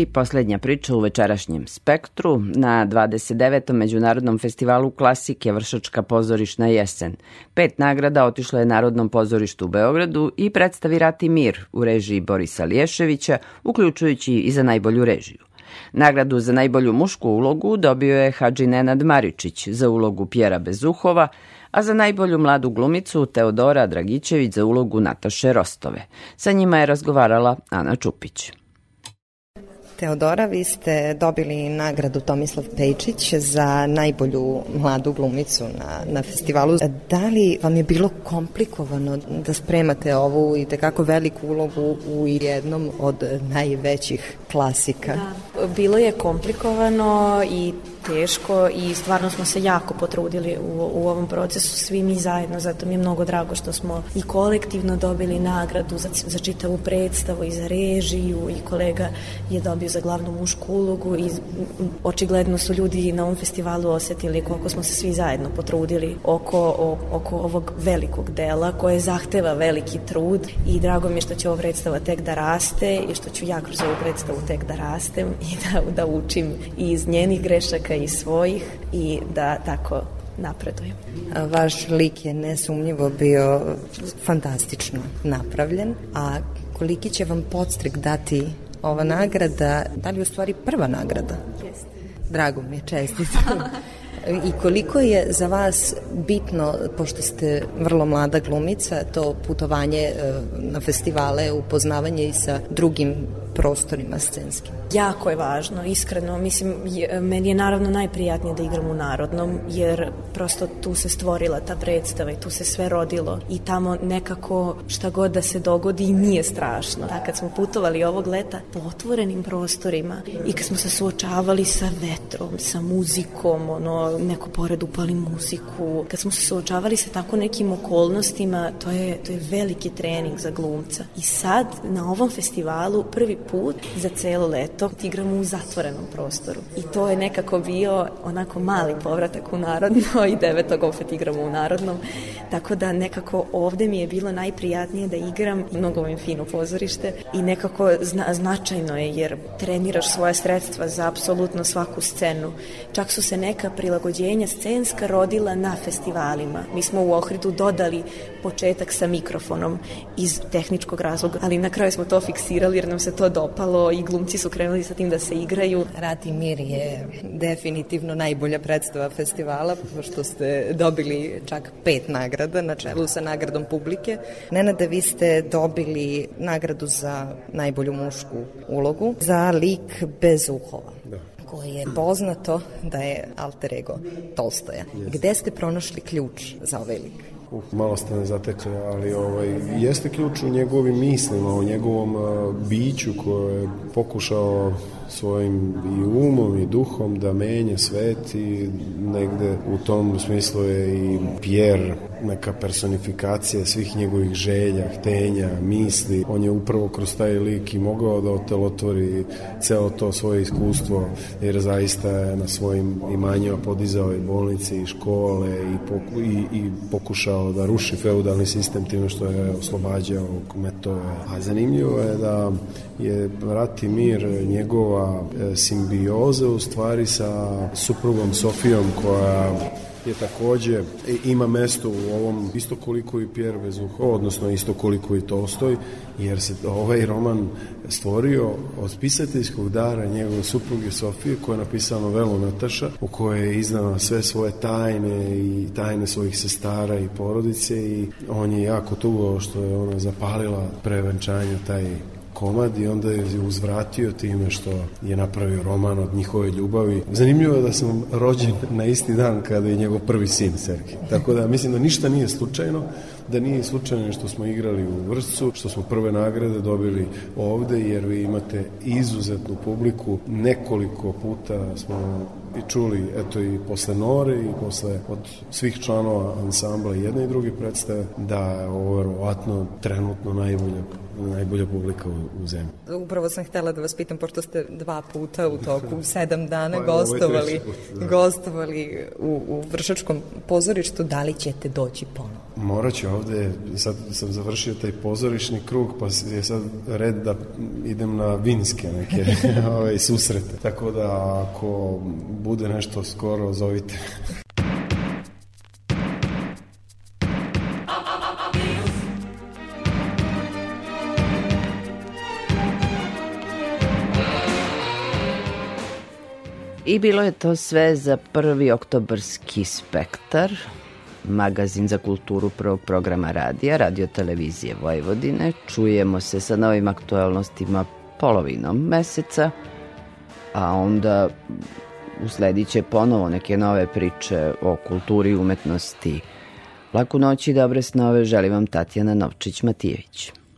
I poslednja priča u večerašnjem spektru na 29. Međunarodnom festivalu klasike Vršačka pozorišna jesen. Pet nagrada otišlo je Narodnom pozorištu u Beogradu i predstavi Rat i mir u režiji Borisa Liješevića, uključujući i za najbolju režiju. Nagradu za najbolju mušku ulogu dobio je Hadži Nenad Maričić za ulogu Pjera Bezuhova, a za najbolju mladu glumicu Teodora Dragićević za ulogu Nataše Rostove. Sa njima je razgovarala Ana Čupić. Teodora, vi ste dobili nagradu Tomislav Pejčić za najbolju mladu glumicu na, na festivalu. Da li vam je bilo komplikovano da spremate ovu i tekako veliku ulogu u jednom od najvećih klasika? Da, bilo je komplikovano i teško i stvarno smo se jako potrudili u, u ovom procesu svi mi zajedno, zato mi je mnogo drago što smo i kolektivno dobili nagradu za, za čitavu predstavu i za režiju i kolega je dobio za glavnu mušku ulogu i očigledno su ljudi na ovom festivalu osetili koliko smo se svi zajedno potrudili oko, o, oko ovog velikog dela koje zahteva veliki trud i drago mi je što će ova predstava tek da raste i što ću ja kroz ovu predstavu tek da rastem i da, da učim iz njenih grešaka i svojih i da tako napredujem. Vaš lik je nesumnjivo bio fantastično napravljen, a koliki će vam podstrek dati ova nagrada, da li u stvari prva nagrada? Jeste. Drago mi je, čestitam. I koliko je za vas bitno, pošto ste vrlo mlada glumica, to putovanje na festivale, upoznavanje i sa drugim prostorima scenskim? Jako je važno, iskreno. Mislim, je, meni je naravno najprijatnije da igram u Narodnom, jer prosto tu se stvorila ta predstava i tu se sve rodilo i tamo nekako šta god da se dogodi nije strašno. Da, kad smo putovali ovog leta po otvorenim prostorima i kad smo se suočavali sa vetrom, sa muzikom, ono, neko pored upali muziku, kad smo se suočavali sa tako nekim okolnostima, to je, to je veliki trening za glumca. I sad, na ovom festivalu, prvi put za celo leto igramo u zatvorenom prostoru. I to je nekako bio onako mali povratak u Narodno i devetog opet igramo u Narodnom. Tako da nekako ovde mi je bilo najprijatnije da igram, mnogo im fino pozorište i nekako zna, značajno je jer treniraš svoje sredstva za apsolutno svaku scenu. Čak su se neka prilagođenja scenska rodila na festivalima. Mi smo u Ohridu dodali početak sa mikrofonom iz tehničkog razloga, ali na kraju smo to fiksirali jer nam se to dopalo i glumci su krenuli sa tim da se igraju. Rat i mir je definitivno najbolja predstava festivala, pošto ste dobili čak pet nagrada na čelu sa nagradom publike. Nenade, vi ste dobili nagradu za najbolju mušku ulogu, za lik bez uhova. Da koje je poznato da je alter ego Tolstoja. Gde ste pronašli ključ za ovaj lik? Uh, malo ste ne zatekli, ali ovaj, jeste ključ u njegovim mislima, u njegovom uh, biću koje je pokušao svojim i umom i duhom da menja svet i negde u tom smislu je i Pierre neka personifikacija svih njegovih želja, htenja, misli. On je upravo kroz taj lik i mogao da otelotvori celo to svoje iskustvo, jer zaista je na svojim imanjima podizao i bolnice i škole i, poku, i, i pokušao da ruši feudalni sistem time što je oslobađao kmetove. A zanimljivo je da je Rat i mir njegova simbioza u stvari sa suprugom Sofijom koja je takođe ima mesto u ovom isto koliko i Pierre Bezuho, odnosno isto koliko i Tolstoj, jer se ovaj roman stvorio od pisateljskog dara njegove supruge Sofije koja je napisala novelu Nataša u kojoj je iznala sve svoje tajne i tajne svojih sestara i porodice i on je jako tugo što je ona zapalila prevenčanja taj komad i onda je uzvratio time što je napravio roman od njihove ljubavi. Zanimljivo je da sam rođen na isti dan kada je njegov prvi sin Sergij. Tako da mislim da ništa nije slučajno, da nije slučajno što smo igrali u Vršcu, što smo prve nagrade dobili ovde, jer vi imate izuzetnu publiku. Nekoliko puta smo i čuli, eto i posle Nore i posle od svih članova ansambla jedne i druge predstave, da je ovo verovatno trenutno najbolja najbolja publika u, u zemlji. Upravo sam htela da vas pitam, pošto ste dva puta u toku sedam dana Pa, gostovali, put, da. gostovali u, u Vršačkom pozorištu, da li ćete doći ponovo? Morat ću ovde, sad sam završio taj pozorišni krug, pa je sad red da idem na vinske neke ovaj, susrete. Tako da ako bude nešto skoro, zovite. I bilo je to sve za prvi oktobarski spektar, magazin za kulturu prvog programa radija, radio televizije Vojvodine. Čujemo se sa novim aktualnostima polovinom meseca, a onda usledit će ponovo neke nove priče o kulturi i umetnosti. Laku noć i dobre snove želim vam Tatjana Novčić-Matijević.